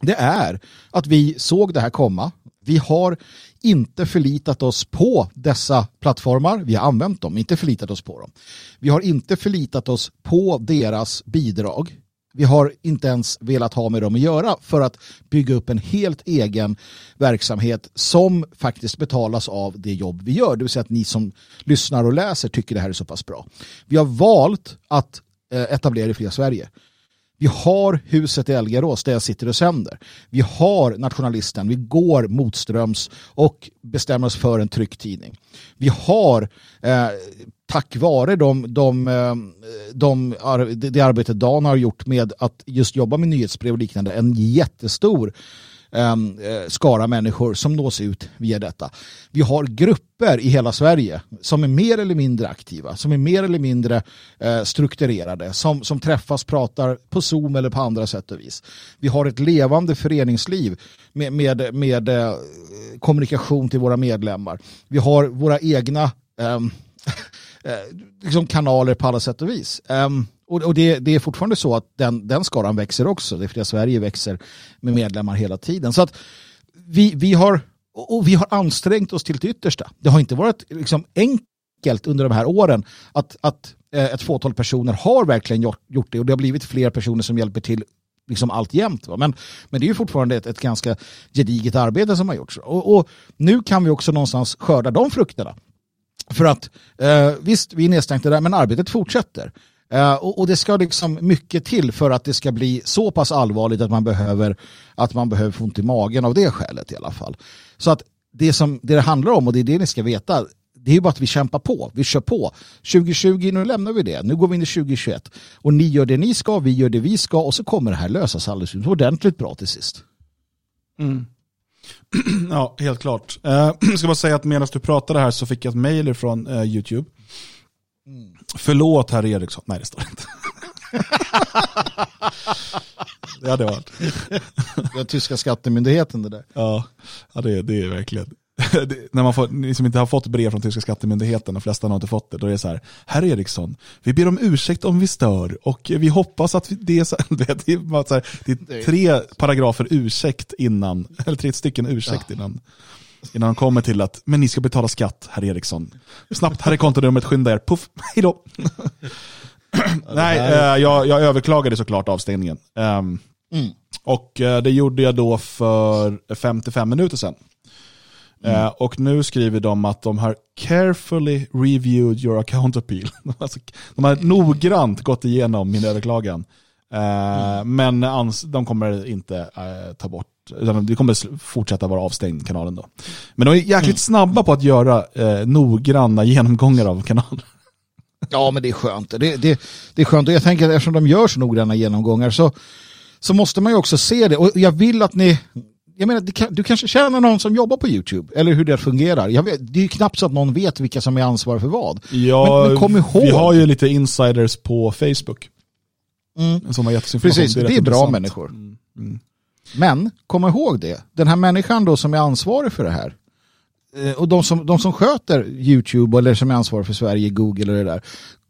det är att vi såg det här komma. Vi har inte förlitat oss på dessa plattformar. Vi har använt dem, inte förlitat oss på dem. Vi har inte förlitat oss på deras bidrag. Vi har inte ens velat ha med dem att göra för att bygga upp en helt egen verksamhet som faktiskt betalas av det jobb vi gör. Det vill säga att ni som lyssnar och läser tycker det här är så pass bra. Vi har valt att Eh, etablerade i Fria Sverige. Vi har huset i Elgarås där jag sitter och sänder. Vi har Nationalisten, vi går motströms och bestämmer oss för en trycktidning. Vi har, eh, tack vare de, de, eh, de, det arbete Dan har gjort med att just jobba med nyhetsbrev och liknande, en jättestor Ehm, eh, skara människor som nås ut via detta. Vi har grupper i hela Sverige som är mer eller mindre aktiva, som är mer eller mindre eh, strukturerade, som, som träffas, pratar på Zoom eller på andra sätt och vis. Vi har ett levande föreningsliv med, med, med eh, kommunikation till våra medlemmar. Vi har våra egna ehm, *laughs* eh, liksom kanaler på alla sätt och vis. Ehm, och och det, det är fortfarande så att den, den skaran växer också. Det är för att Sverige växer med medlemmar hela tiden. Så att vi, vi, har, och vi har ansträngt oss till det yttersta. Det har inte varit liksom enkelt under de här åren att, att eh, ett fåtal personer har verkligen gjort, gjort det och det har blivit fler personer som hjälper till liksom allt jämt. Va? Men, men det är ju fortfarande ett, ett ganska gediget arbete som har gjorts. Och, och nu kan vi också någonstans skörda de frukterna. För att eh, visst, vi är nedstängda där, men arbetet fortsätter. Eh, och, och det ska liksom mycket till för att det ska bli så pass allvarligt att man behöver, att man behöver få ont i magen av det skälet i alla fall. Så att det som det, det handlar om, och det är det ni ska veta, det är ju bara att vi kämpar på, vi kör på. 2020, nu lämnar vi det, nu går vi in i 2021. Och ni gör det ni ska, vi gör det vi ska och så kommer det här lösas alldeles ordentligt bra till sist. Mm. *clears throat* Ja, helt klart. Jag eh, *clears throat* ska bara säga att medan du pratade här så fick jag ett mejl från eh, YouTube YouTube. Förlåt herr Eriksson. Nej, det står inte. *laughs* det hade varit. Den tyska skattemyndigheten det där. Ja, ja det, det är verkligen. *laughs* det- när man får, ni som inte har fått brev från tyska skattemyndigheten, de flesta har inte fått det, då är det så här, Herr Eriksson, vi ber om ursäkt om vi stör och vi hoppas att vi, det är så, du *laughs* vet, det är, så här, det är tre paragrafer ursäkt innan, eller tre stycken ursäkt innan, innan de kommer till att, men ni ska betala skatt, herr Eriksson. Snabbt, här är kontonumret, skynda er, puff, *laughs* hejdå. Nej, eh, jag, jag överklagade såklart avstängningen. Ehm, Mm. och eh, det gjorde jag då för 55 minuter sedan. Eh, och nu skriver de att de har carefully reviewed your account appeal. *laughs* De har alltså- de har noggrant gått igenom min överklagan. Eh, Men ans- de kommer inte eh, ta bort, utan det kommer fortsätta vara avstängd kanalen då. Men de är jäkligt snabba på att göra eh, noggranna genomgångar av kanalen. *laughs* Ja, men det är skönt. Det, det, det är skönt. Och jag tänker att eftersom de gör så noggranna genomgångar så, så måste man ju också se det. Och jag vill att ni... Jag menar, det du kanske känner någon som jobbar på YouTube, eller hur det fungerar. Vet, det är ju knappt så att någon vet vilka som är ansvariga för vad. Ja, Men- men kom ihåg- Vi har ju lite insiders på Facebook. Mm. Som har gett. Precis, det är, rätt bra intressant. människor. Mm. Men kom ihåg det, den här människan då som är ansvarig för det här eh, och de som, de som sköter YouTube eller som är ansvarig för Sverige, Google och det där.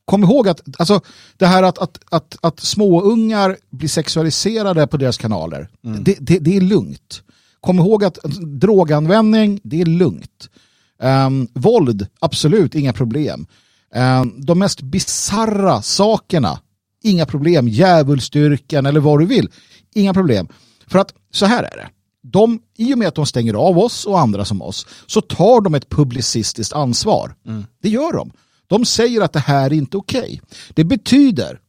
Kom ihåg att alltså, det här att, att, att, att småungar blir sexualiserade på deras kanaler, det, det, det är lugnt. Kom ihåg att droganvändning, det är lugnt. Ehm, våld, absolut, inga problem. Ehm, de mest bizarra sakerna, inga problem. Djävulsstyrkan eller vad du vill, inga problem. För att så här är det. De, I och med att de stänger av oss och andra som oss så tar de ett publicistiskt ansvar. Det gör de. De säger att det här är inte okej. Det betyder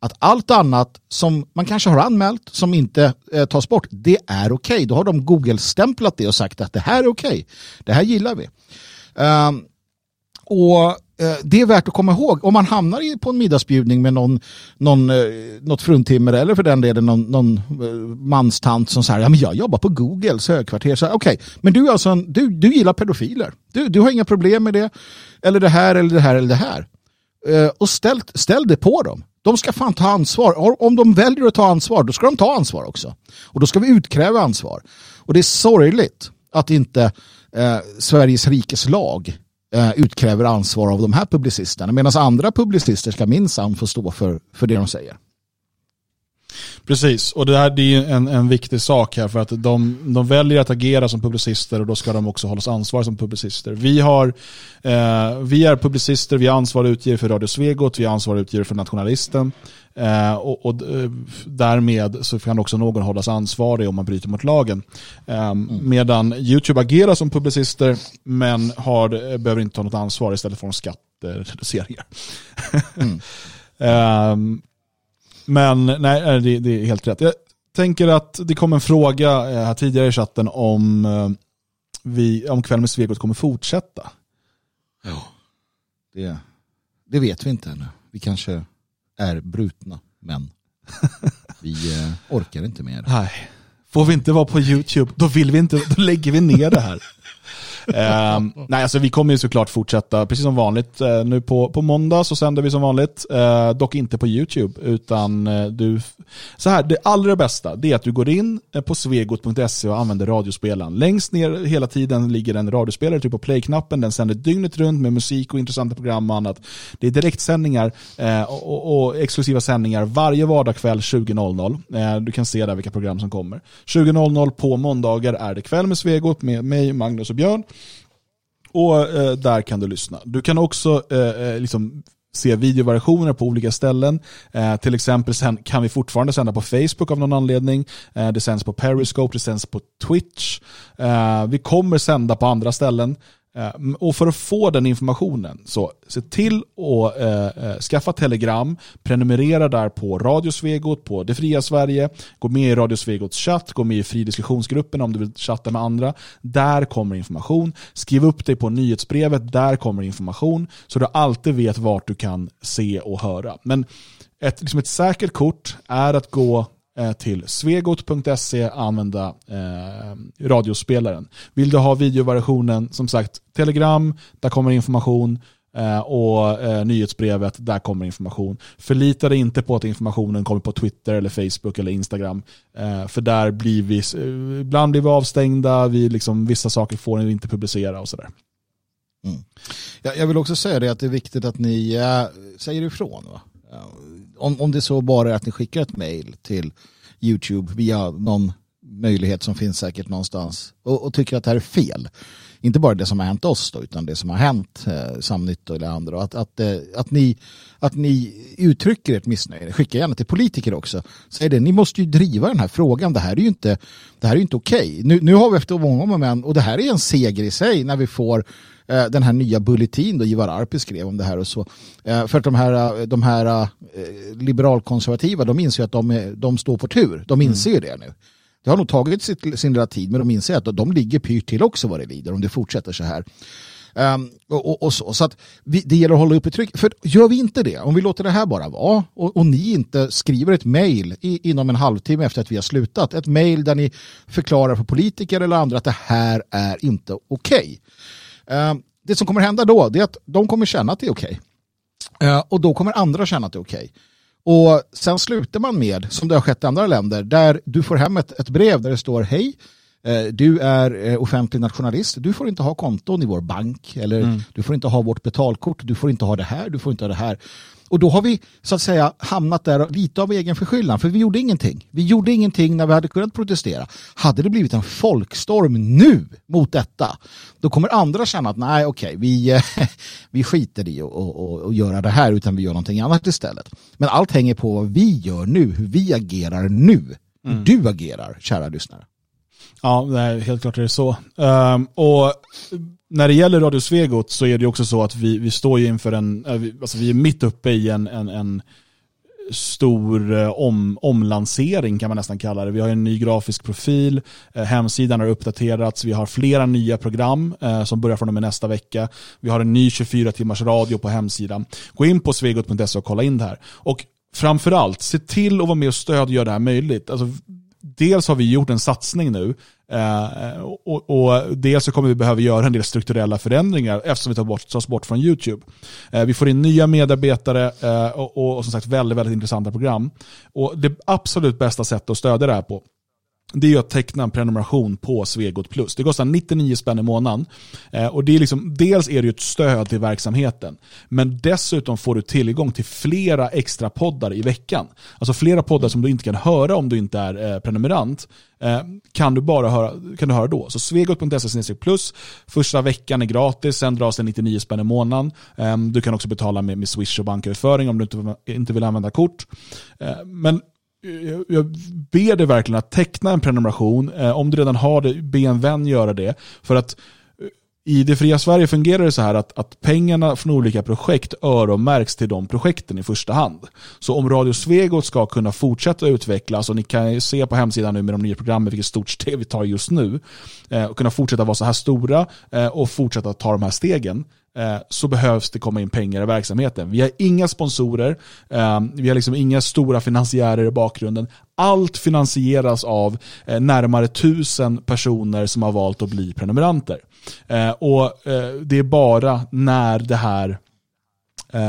att allt annat som man kanske har anmält som inte eh, tas bort, det är okej. Då har de Google-stämplat det och sagt att det här är okej. Det här gillar vi. Ehm, och Eh, det är värt att komma ihåg. Om man hamnar på en middagsbjudning med någon, någon, eh, något fruntimmer eller för den delen någon, någon eh, manstant som säger ja, men jag jobbar på Googles högkvarter. Okej, okay. Okej, men du, är alltså en, du, du gillar pedofiler. Du, du har inga problem med det. Eller det här eller det här eller det här. Och ställ, ställ det på dem. De ska fan ta ansvar. Om de väljer att ta ansvar, då ska de ta ansvar också. Och då ska vi utkräva ansvar. Och det är sorgligt att inte eh, Sveriges rikes lag Eh, utkräver ansvar av de här publicisterna. Medan andra publicister ska minsann få stå för, för det de säger. Precis, och det här det är ju en, en viktig sak här för att de, de väljer att agera som publicister och då ska de också hållas ansvar som publicister. Vi, har, eh, vi är publicister, vi är ansvariga utgivare för Radio Svegot, vi är ansvariga utgivare för Nationalisten eh, och, och eh, därmed så kan också någon hållas ansvarig om man bryter mot lagen. Eh, Medan YouTube agerar som publicister men har, eh, behöver inte ta något ansvar istället för en skattereduceringar. *laughs* Ehm, men nej, eh, det, det är helt rätt. Jag tänker att det kom en fråga eh, här tidigare i chatten om, eh, vi, om Kväll med Svegot kommer fortsätta. Det, det vet vi inte ännu. Vi kanske är brutna män. *laughs* Vi orkar inte mer. Nej, får vi inte vara på YouTube, då vill vi inte, då lägger vi ner det här eh, nej, alltså vi kommer ju såklart fortsätta precis som vanligt. Eh, nu på, på måndag så sänder vi som vanligt, eh, dock inte på YouTube, utan eh, du... Så här, det allra bästa det är att du går in eh, på svegot.se och använder radiospelaren. Längst ner hela tiden ligger en radiospelare, typ på play-knappen. Den sänder dygnet runt med musik och intressanta program och annat. Det är direktsändningar eh, och, och, och exklusiva sändningar varje vardagkväll 20.00. Eh, du kan se där vilka program som kommer. 20.00 på måndagar är det kväll med Svegot med mig, Magnus och Björn. Och eh, där kan du lyssna. Du kan också eh, eh, liksom se videoversioner på olika ställen. Eh, till exempel sen kan vi fortfarande sända på Facebook av någon anledning. Eh, det sänds på Periscope, det sänds på Twitch. Eh, vi kommer sända på andra ställen. Eh, och för att få den informationen, så se till att eh, eh skaffa Telegram, prenumerera där på Radio Svegot, på Det Fria Sverige, gå med i Radio Svegots chatt, gå med i fridiskussionsgruppen om du vill chatta med andra. Där kommer information. Skriv upp dig på nyhetsbrevet, där kommer information. Så du alltid vet vart du kan se och höra. Men ett, liksom ett säkert kort är att gå Eh, till svegot.se använda eh, radiospelaren. Vill du ha videovariationen, som sagt, Telegram, där kommer information. Eh, och eh, nyhetsbrevet, där kommer information. Förlita dig inte på att informationen kommer på Twitter, eller Facebook eller Instagram. Eh, för där blir vi, eh, ibland blir vi avstängda, vi liksom, vissa saker får ni inte publicera och sådär. Mm. Jag, jag vill också säga det att det är viktigt att ni eh, säger ifrån. Va? Om, om det så bara är att ni skickar ett mail till YouTube via någon möjlighet som finns säkert någonstans och, och, tycker att det här är fel. Inte bara det som har hänt oss då, utan det som har hänt eh, Samnytt eller andra. Att, att, eh, att, ni, att ni uttrycker ert missnöje. Skicka gärna till politiker också. Säg det, ni måste ju driva den här frågan. Det här är ju inte, inte okej. Okay. Nu, nu har vi efter många moment, och det här är en seger i sig när vi får eh, den här nya bulletin då Ivar Arpi skrev om det här och så. Eh, för att de här, eh, de här eh, liberalkonservativa, de inser att de, de står på tur. De inser ju det nu. Det har nog tagit sitt, sin lilla tid, men de inser att de ligger pyrt till också vad det lider om det fortsätter så här. Um, och, och, och, så så att vi, det gäller att hålla uppe tryck. För gör vi inte det, om vi låter det här bara vara och, och ni inte skriver ett mejl inom en halvtimme efter att vi har slutat, ett mejl där ni förklarar för politiker eller andra att det här är inte okej. Okay. Um, det som kommer hända då är att de kommer känna att det är okej. Okay. Uh, och då kommer andra känna att det är okej. Och sen slutar man med, som det har skett i andra länder, där du får hem ett, ett brev där det står hej, eh, du är eh, offentlig nationalist, du får inte ha konton i vår bank eller mm. du får inte ha vårt betalkort, du får inte ha det här, du får inte ha det här. Och då har vi så att säga hamnat där lite av egen förskyllan, för vi gjorde ingenting. Vi gjorde ingenting när vi hade kunnat protestera. Hade det blivit en folkstorm nu mot detta, då kommer andra känna att nej, okej, vi, *laughs* vi skiter i att göra det här, utan vi gör någonting annat istället. Men allt hänger på vad vi gör nu, hur vi agerar nu. Hur mm. du agerar, kära lyssnare. Ja, nej, helt klart är det så. Um, och när det gäller Radio Svegot så är det också så att vi, vi står inför en, eh, alltså vi är mitt uppe i en, en, en stor eh, om, omlansering kan man nästan kalla det. Vi har en ny grafisk profil, eh, hemsidan har uppdaterats, vi har flera nya program eh, som börjar från och med nästa vecka. Vi har en ny 24 timmars radio på hemsidan. Gå in på svegot.se och kolla in det här. Och framförallt, se till att vara med och stödja det här möjligt. Alltså, dels har vi gjort en satsning nu eh, och, och, dels så kommer vi behöva göra en del strukturella förändringar eftersom vi tar bort, tas bort från YouTube. Eh, vi får in nya medarbetare eh, och, och, som sagt väldigt, väldigt intressanta program. Och det absolut bästa sättet att stödja det här på det är ju att teckna en prenumeration på Svegot Plus. Det kostar 99 spänn i månaden. Eh, och det är liksom, dels är det ju ett stöd till verksamheten, men dessutom får du tillgång till flera extra poddar i veckan. Alltså flera poddar som du inte kan höra om du inte är eh, prenumerant, eh, kan du bara höra, kan du höra då. Så svegot.se plus, första veckan är gratis, sen dras det 99 spänn i månaden. Ehm, du kan också betala med, med Swish och banköverföring om du inte, inte vill använda kort. Men jag ber dig verkligen att teckna en prenumeration. Eh, om du redan har det, be en vän göra det. För att i det fria Sverige fungerar det så här att, att pengarna från olika projekt öronmärks till de projekten i första hand. Så om Radio Svegot ska kunna fortsätta utvecklas, och ni kan ju se på hemsidan nu med de nya programmen vilket stort steg vi tar just nu, eh, och kunna fortsätta vara så här stora eh, och fortsätta ta de här stegen, eh, så behövs det komma in pengar i verksamheten. Vi har inga sponsorer, eh, vi har liksom inga stora finansiärer i bakgrunden. Allt finansieras av eh, närmare tusen personer som har valt att bli prenumeranter. Eh, och eh, det är bara när det här eh,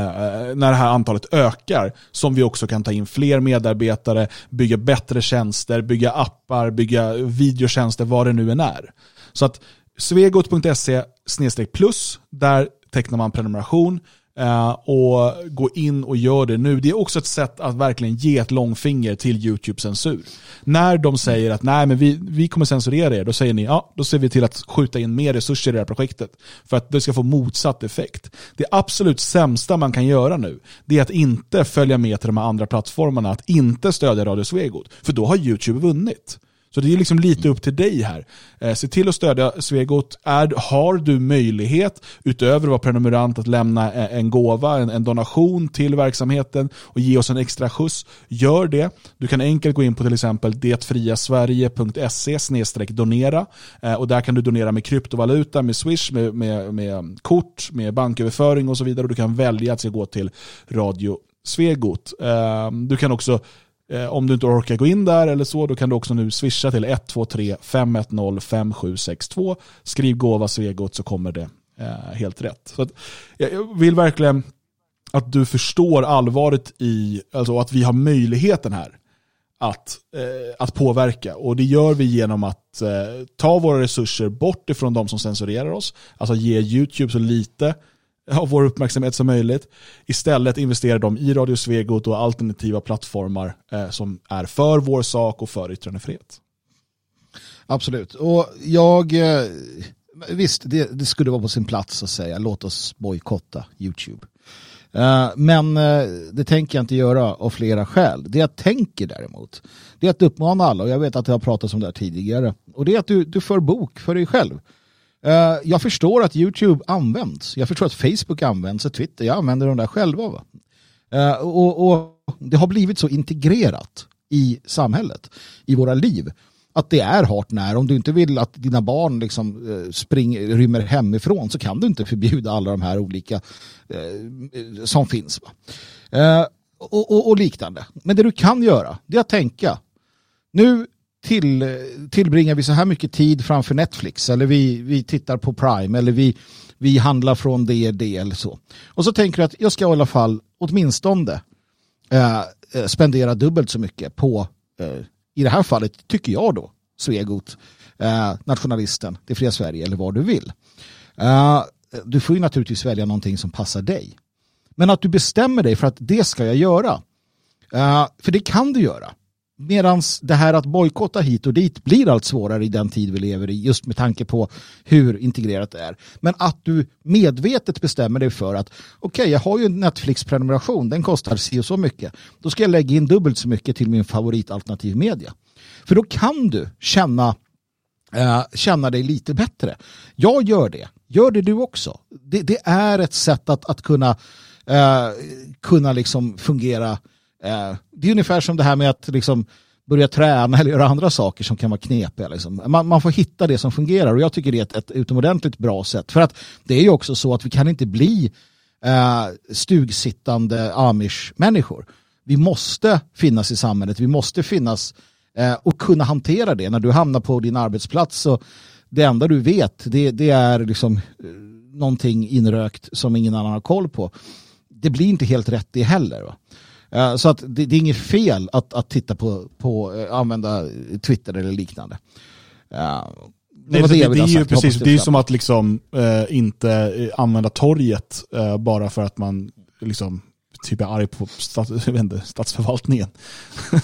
när det här antalet ökar som vi också kan ta in fler medarbetare, bygga bättre tjänster, bygga appar, bygga videotjänster, vad det nu än är. Så att svegot.se plus, där tecknar man prenumeration Eh, och gå in och gör det nu. Det är också ett sätt att verkligen ge ett långfinger till YouTube-censur. När de säger att nej, men vi, vi kommer censurera er, då säger ni ja, då ser vi till att skjuta in mer resurser i det här projektet för att det ska få motsatt effekt. Det absolut sämsta man kan göra nu, det är att inte följa med till de här andra plattformarna, att inte stödja Radio Svegot, för då har YouTube vunnit. Så det är liksom lite upp till dig här. Eh, se till att stödja Svegot. Är, har du möjlighet, utöver att vara prenumerant, att lämna eh, en gåva, en, en, donation till verksamheten och ge oss en extra skjuts, gör det. Du kan enkelt gå in på till exempel detfriasverige.se donera eh, och där kan du donera med kryptovaluta, med Swish, med, med, med kort, med banköverföring och så vidare. Och du kan välja att gå till Radio Svegot. Eh, du kan också Eh, om du inte orkar gå in där eller så, då kan du också nu swisha till 123 510 5762. Skriv gåva Svegot så kommer det eh, helt rätt. Så att, jag vill verkligen att du förstår allvaret i, alltså att vi har möjligheten här att, eh, att påverka. Och det gör vi genom att eh, ta våra resurser bort ifrån de som censurerar oss, alltså ge YouTube så lite av vår uppmärksamhet som möjligt. Istället investerar de i Radio Svegot och alternativa plattformar eh, som är för vår sak och för yttrandefrihet. Absolut. Och jag, eh, visst, det, det, skulle vara på sin plats att säga låt oss bojkotta YouTube. Eh, men eh, det tänker jag inte göra av flera skäl. Det jag tänker däremot, det är att uppmana alla, och jag vet att jag har pratat om det här tidigare, och det är att du, du för bok för dig själv. Eh, jag förstår att YouTube används, jag förstår att Facebook används, och Twitter, jag använder de där själva. Va? Eh, och, och det har blivit så integrerat i samhället, i våra liv att det är hart när. Om du inte vill att dina barn liksom eh, spring, rymmer hemifrån så kan du inte förbjuda alla de här olika eh, som finns. Eh, och, och, och, liknande. Men det du kan göra det är att tänka. Nu till, tillbringar vi så här mycket tid framför Netflix eller vi, vi tittar på Prime eller vi, vi handlar från det, det eller så. Och så tänker du att jag ska i alla fall åtminstone eh, eh, spendera dubbelt så mycket på eh, i det här fallet tycker jag då, Svegot, eh, nationalisten, det fria Sverige eller vad du vill. Eh, du får ju naturligtvis välja någonting som passar dig. Men att du bestämmer dig för att det ska jag göra. Eh, för det kan du göra. Medan det här att bojkotta hit och dit blir allt svårare i den tid vi lever i just med tanke på hur integrerat det är. Men att du medvetet bestämmer dig för att okej, okay, jag har ju en Netflix-prenumeration, den kostar si och så mycket. Då ska jag lägga in dubbelt så mycket till min favoritalternativ media. För då kan du känna, äh, känna dig lite bättre. Jag gör det, gör det du också. Det, det är ett sätt att, att kunna, äh, kunna liksom fungera Eh, det är ungefär som det här med att liksom börja träna eller göra andra saker som kan vara knepiga. Liksom. Man, man, får hitta det som fungerar och jag tycker det är ett, ett utomordentligt bra sätt. För att det är ju också så att vi kan inte bli eh, stugsittande amish-människor. Vi måste finnas i samhället, vi måste finnas eh, och kunna hantera det. När du hamnar på din arbetsplats så det enda du vet det, det är liksom eh, någonting inrökt som ingen annan har koll på. Det blir inte helt rätt det heller. Va? Eh, så att det, det, är inget fel att, att titta på, på uh, använda Twitter eller liknande. Uh, det, det, det, det är ju precis, det är som att liksom uh, inte använda torget bara för att man liksom typ är arg på stats, *laughs* inte, statsförvaltningen.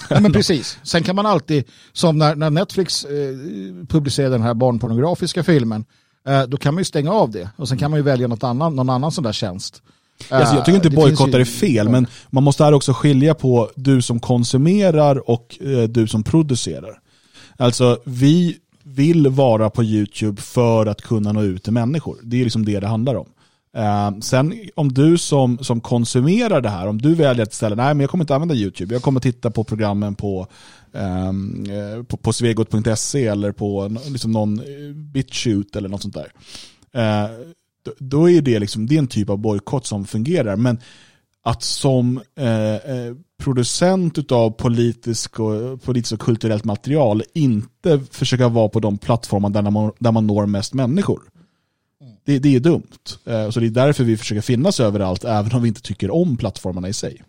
Ja, men *laughs* precis. Sen kan man alltid, som när, när Netflix publicerade den här barnpornografiska filmen, då kan man ju stänga av det och sen kan man ju välja något annan, någon annan sån där tjänst. Alltså, jag tycker inte bojkottar är fel, men man måste här också skilja på du som konsumerar och eh, du som producerar. Alltså, vi vill vara på YouTube för att kunna nå ut till människor. Det är liksom det det handlar om. Uh, sen om du som, som konsumerar det här, om du väljer att ställa, nej men jag kommer inte använda YouTube, jag kommer titta på programmen på, um, på, på svegot.se eller på liksom någon BitChute eller något sånt där. Då är det, liksom, det är en typ av bojkott som fungerar. Men att som eh, eh producent av politiskt och, politisk och kulturellt material inte försöka vara på de plattformar där man, där man når mest människor. Det, det är dumt. Eh, så det är därför vi försöker finnas överallt, även om vi inte tycker om plattformarna i sig.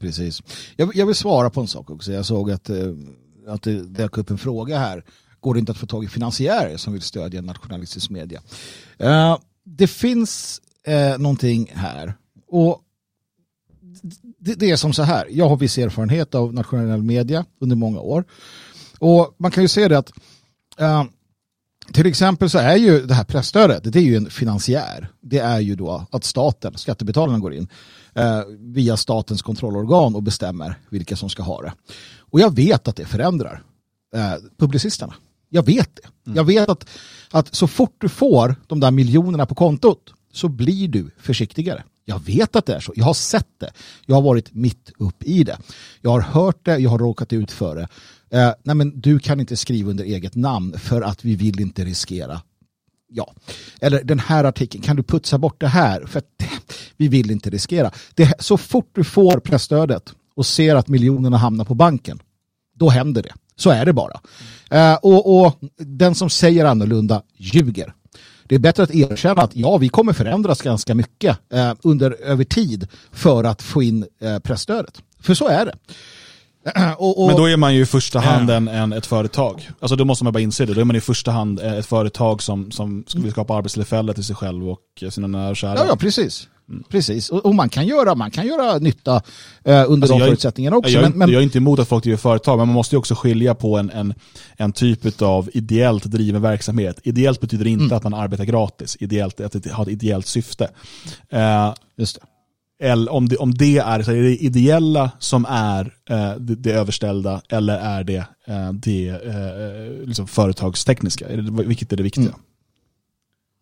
Precis. Jag, jag vill svara på en sak också. Jag såg att, eh, att det dök upp en fråga här. Går det inte att få tag i finansiärer som vill stödja nationalistisk media? Eh, det finns eh, någonting här. Och det, det, är som så här. Jag har viss erfarenhet av nationell media under många år. Och man kan ju se det att eh, till exempel så är ju det här pressstödet, det är ju en finansiär. Det är ju då att staten, skattebetalarna går in eh, via statens kontrollorgan och bestämmer vilka som ska ha det. Och jag vet att det förändrar eh, publicisterna. Jag vet det. Mm. Jag vet att, att så fort du får de där miljonerna på kontot så blir du försiktigare. Jag vet att det är så. Jag har sett det. Jag har varit mitt upp i det. Jag har hört det, jag har råkat ut för det. Eh, nej men du kan inte skriva under eget namn för att vi vill inte riskera ja, eller den här artikeln, kan du putsa bort det här? För att *laughs* vi vill inte riskera. Det, så fort du får pressstödet och ser att miljonerna hamnar på banken, då händer det. Så är det bara. Uh, och, och, den som säger annorlunda ljuger. Det är bättre att erkänna att ja, vi kommer förändras ganska mycket eh, under, över tid för att få in eh, pressstödet. För så är det. Och, och, men då är man ju i första hand en, en, ett företag. Alltså då måste man bara inse det. Då är man i första hand ett företag som, som vill skapa arbetstillfällen till sig själv och sina nära och kära. Ja, ja, precis. Precis, och, och, man, kan göra, man kan göra nytta eh, under alltså de förutsättningarna också. Jag, men, men, jag är inte emot att folk driver företag, men man måste ju också skilja på en, en, en typ av ideellt driven verksamhet. Ideellt betyder inte mm. att man arbetar gratis, ideellt att det har ett ideellt syfte. Eh, Just det eller om det, om det är, så är det ideella som är eh, det, det, överställda eller är det eh, det eh, liksom företagstekniska? Vilket är det viktiga? Mm.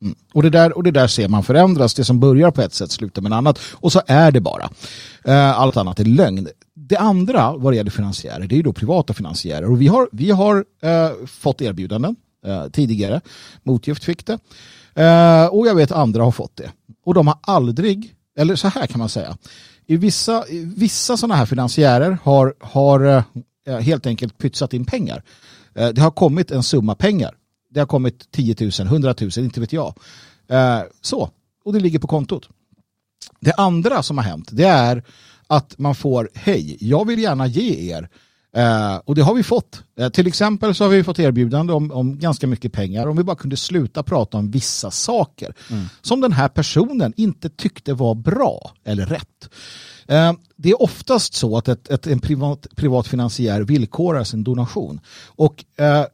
Mm. Och, det där, och det där ser man förändras. Det som börjar på ett sätt slutar med ett annat. Och så är det bara. Eh, allt annat är lögn. Det andra vad det gäller finansiärer, det är ju då privata finansiärer. Och vi har, vi har eh, fått erbjudanden eh, tidigare. Motgift fick det. Eh, och jag vet andra har fått det. Och de har aldrig eller så här kan man säga. I vissa, i vissa sådana här finansiärer har, har eh, helt enkelt pytsat in pengar. Eh, det har kommit en summa pengar. Det har kommit 10 000, 100 000, inte vet jag. Eh, så, och det ligger på kontot. Det andra som har hänt det är att man får, hej, jag vill gärna ge er Uh, och det har vi fått. Uh, till exempel så har vi fått erbjudande om, om ganska mycket pengar om vi bara kunde sluta prata om vissa saker mm. som den här personen inte tyckte var bra eller rätt. Uh, det är oftast så att ett, ett, en privat, privat finansiär villkorar sin donation. Och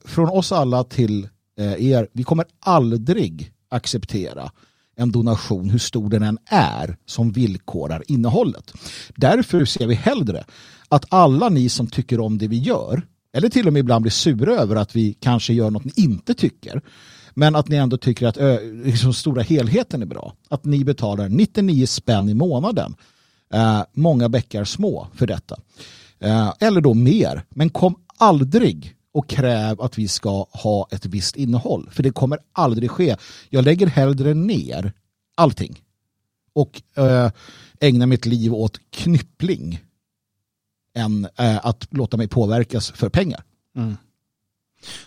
från oss alla till Eh, er, vi kommer aldrig acceptera en donation, hur stor den än är, som villkorar innehållet. Därför ser vi hellre att alla ni som tycker om det vi gör, eller till och med ibland blir sura över att vi kanske gör något ni inte tycker, men att ni ändå tycker att liksom, stora helheten är bra. Att ni betalar 99 spänn i månaden. Eh, många bäckar små för detta. Eh, eller då mer. Men kom aldrig och kräv att vi ska ha ett visst innehåll. För det kommer aldrig ske. Jag lägger hellre ner allting och eh, ägnar mitt liv åt knyppling än eh, att låta mig påverkas för pengar. Mm.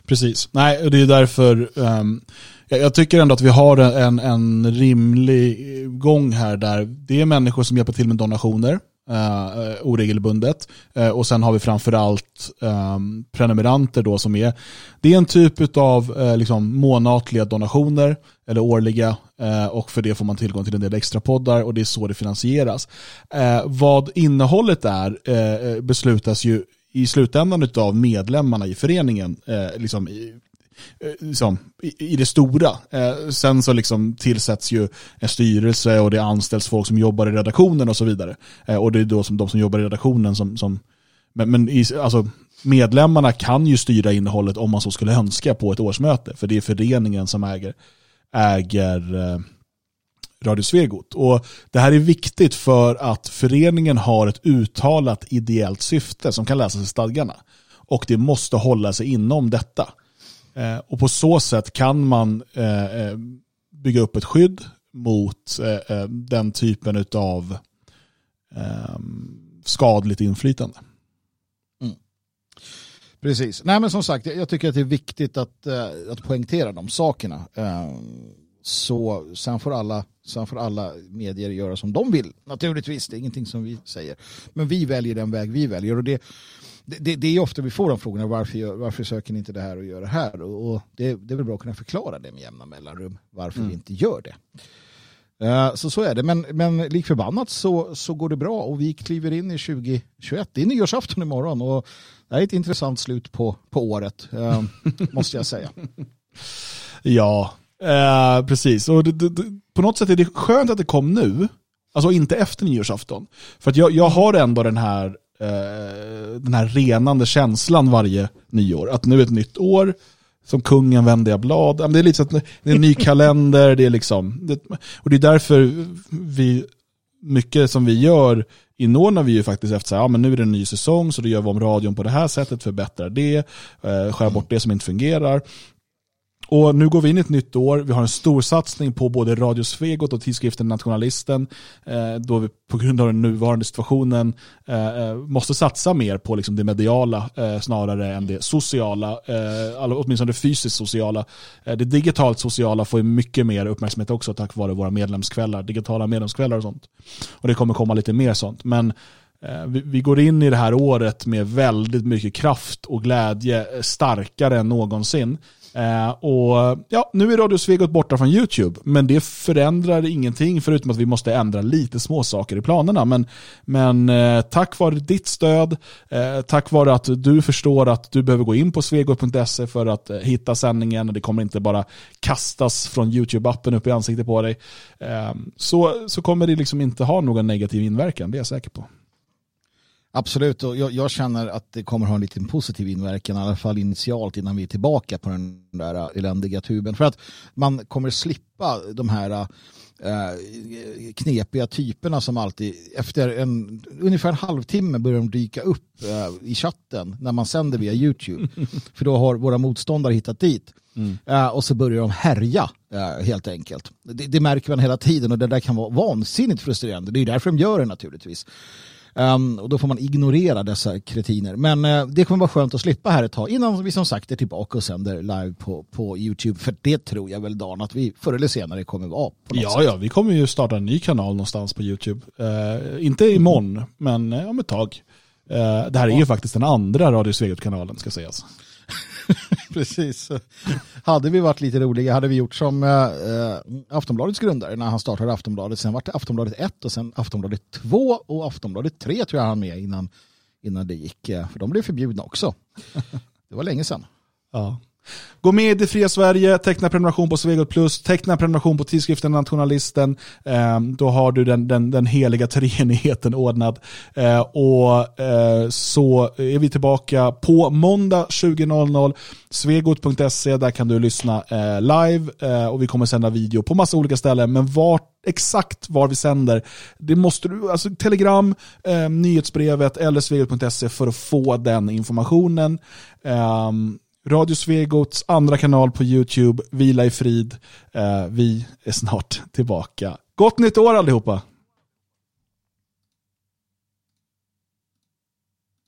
Precis, nej det är därför um, jag, jag, tycker ändå att vi har en, en rimlig gång här där det är människor som hjälper till med donationer eh, oregelbundet. Eh, och sen har vi framförallt eh, prenumeranter då som är, det är en typ av eh, liksom månatliga donationer eller årliga eh, och för det får man tillgång till en del extra poddar och det är så det finansieras. Eh, vad innehållet är eh, beslutas ju i slutändan av medlemmarna i föreningen liksom, i, liksom, i, i det stora. Eh, sen så liksom tillsätts ju en styrelse och det anställs folk som jobbar i redaktionen och så vidare. Eh, och det är då som de som jobbar i redaktionen som, som men, men i, alltså, medlemmarna kan ju styra innehållet om man så skulle önska på ett årsmöte. För det är föreningen som äger, äger eh, Radio Svegot. Och det här är viktigt för att föreningen har ett uttalat ideellt syfte som kan läsas i stadgarna. Och det måste hålla sig inom detta. Eh, och på så sätt kan man eh, eh, bygga upp ett skydd mot den typen av ehm, skadligt inflytande. Mm. Precis. Nej men som sagt, jag tycker att det är viktigt att, att poängtera de sakerna. Ehm, så sen får, alla, sen får alla medier göra som de vill. Naturligtvis, det är ingenting som vi säger. Men vi väljer den väg vi väljer. Och det, det, det, är ofta vi får de frågorna, varför, varför söker ni inte det här och gör det här? Och, och det, det, är väl bra att kunna förklara det med jämna mellanrum, varför mm. vi inte gör det. Uh, så så är det, men, men lik förbannat så, så går det bra och vi kliver in i 2021. Det är nyårsafton imorgon och det är ett intressant slut på, på året, uh, *laughs* måste jag säga. Ja, uh, precis. Och på något sätt är det skönt att det kom nu, alltså inte efter nyårsafton. För att jag, jag har ändå den här Eh, den här renande känslan varje nyår. Att nu är ett nytt år, som kungen vänder jag blad. Det är lite så att det är en ny kalender, det är liksom, och det är därför vi, mycket som vi gör inordnar vi ju faktiskt efter att ja, men nu är det en ny säsong så då gör vi om radion på det här sättet, förbättrar det, eh, skär bort det som inte fungerar. Och nu går vi in i ett nytt år. Vi har en stor satsning på både Radio Svegot och tidskriften Nationalisten. Eh, då vi på grund av den nuvarande situationen eh, eh måste satsa mer på liksom det mediala eh, snarare än det sociala. Eh, åtminstone det fysiskt sociala. Eh, det digitalt sociala får mycket mer uppmärksamhet också tack vare våra medlemskvällar. Digitala medlemskvällar och sånt. Och det kommer komma lite mer sånt. Men eh, vi går in i det här året med väldigt mycket kraft och glädje, eh, starkare än någonsin. Eh, och ja, Nu är Radio Svegot borta från YouTube, men det förändrar ingenting förutom att vi måste ändra lite små saker i planerna. Men, men eh, tack vare ditt stöd, eh, tack vare att du förstår att du behöver gå in på svegot.se för att eh, hitta sändningen och det kommer inte bara kastas från YouTube-appen upp i ansiktet på dig. så, så kommer det liksom inte ha någon negativ inverkan, det är jag säker på. Absolut, och jag, jag, känner att det kommer ha en liten positiv inverkan, i alla fall initialt innan vi är tillbaka på den där eländiga tuben. För att man kommer slippa de här äh, knepiga typerna som alltid, efter en, ungefär en halvtimme börjar de dyka upp äh, i chatten när man sänder via YouTube. *laughs* För då har våra motståndare hittat dit. Mm. Uh, och så börjar de härja uh, helt enkelt. Det, det, märker man hela tiden och det där kan vara vansinnigt frustrerande. Det är därför de gör det naturligtvis. Um, och då får man ignorera dessa kretiner. Men uh, det kommer vara skönt att slippa här ett tag innan vi som sagt är tillbaka och sänder live på, på YouTube. För det tror jag väl Dan att vi förr eller senare kommer vara. Ja, sätt. ja, vi kommer ju starta en ny kanal någonstans på YouTube. Uh, inte imorgon, men uh, om ett tag. Det här är ju faktiskt den andra Radio Svegot-kanalen ska sägas. *laughs* Precis. Hade vi varit lite roliga hade vi gjort som äh, Aftonbladets grundare när han startade Aftonbladet. Sen var det Aftonbladet 1 och sen Aftonbladet 2 och Aftonbladet 3 tror jag han med innan, innan det gick. Eh, för de blev förbjudna också. *laughs* Det var länge sedan. Ja. Gå med i Det fria Sverige, teckna prenumeration på Svegot Plus, teckna prenumeration på tidskriften Nationalisten. Eh, då har du den, den, den heliga treenigheten ordnad. Eh, och eh, så är vi tillbaka på måndag 20.00. Svegot.se, där kan du lyssna eh, live eh, och vi kommer sända video på massa olika ställen. Men vart exakt var vi sänder, det måste du, alltså telegram, eh, nyhetsbrevet eller svegot.se för att få den informationen. Um, Radio Svegots andra kanal på YouTube, Vila i frid. Eh, vi är snart tillbaka. Gott nytt år allihopa!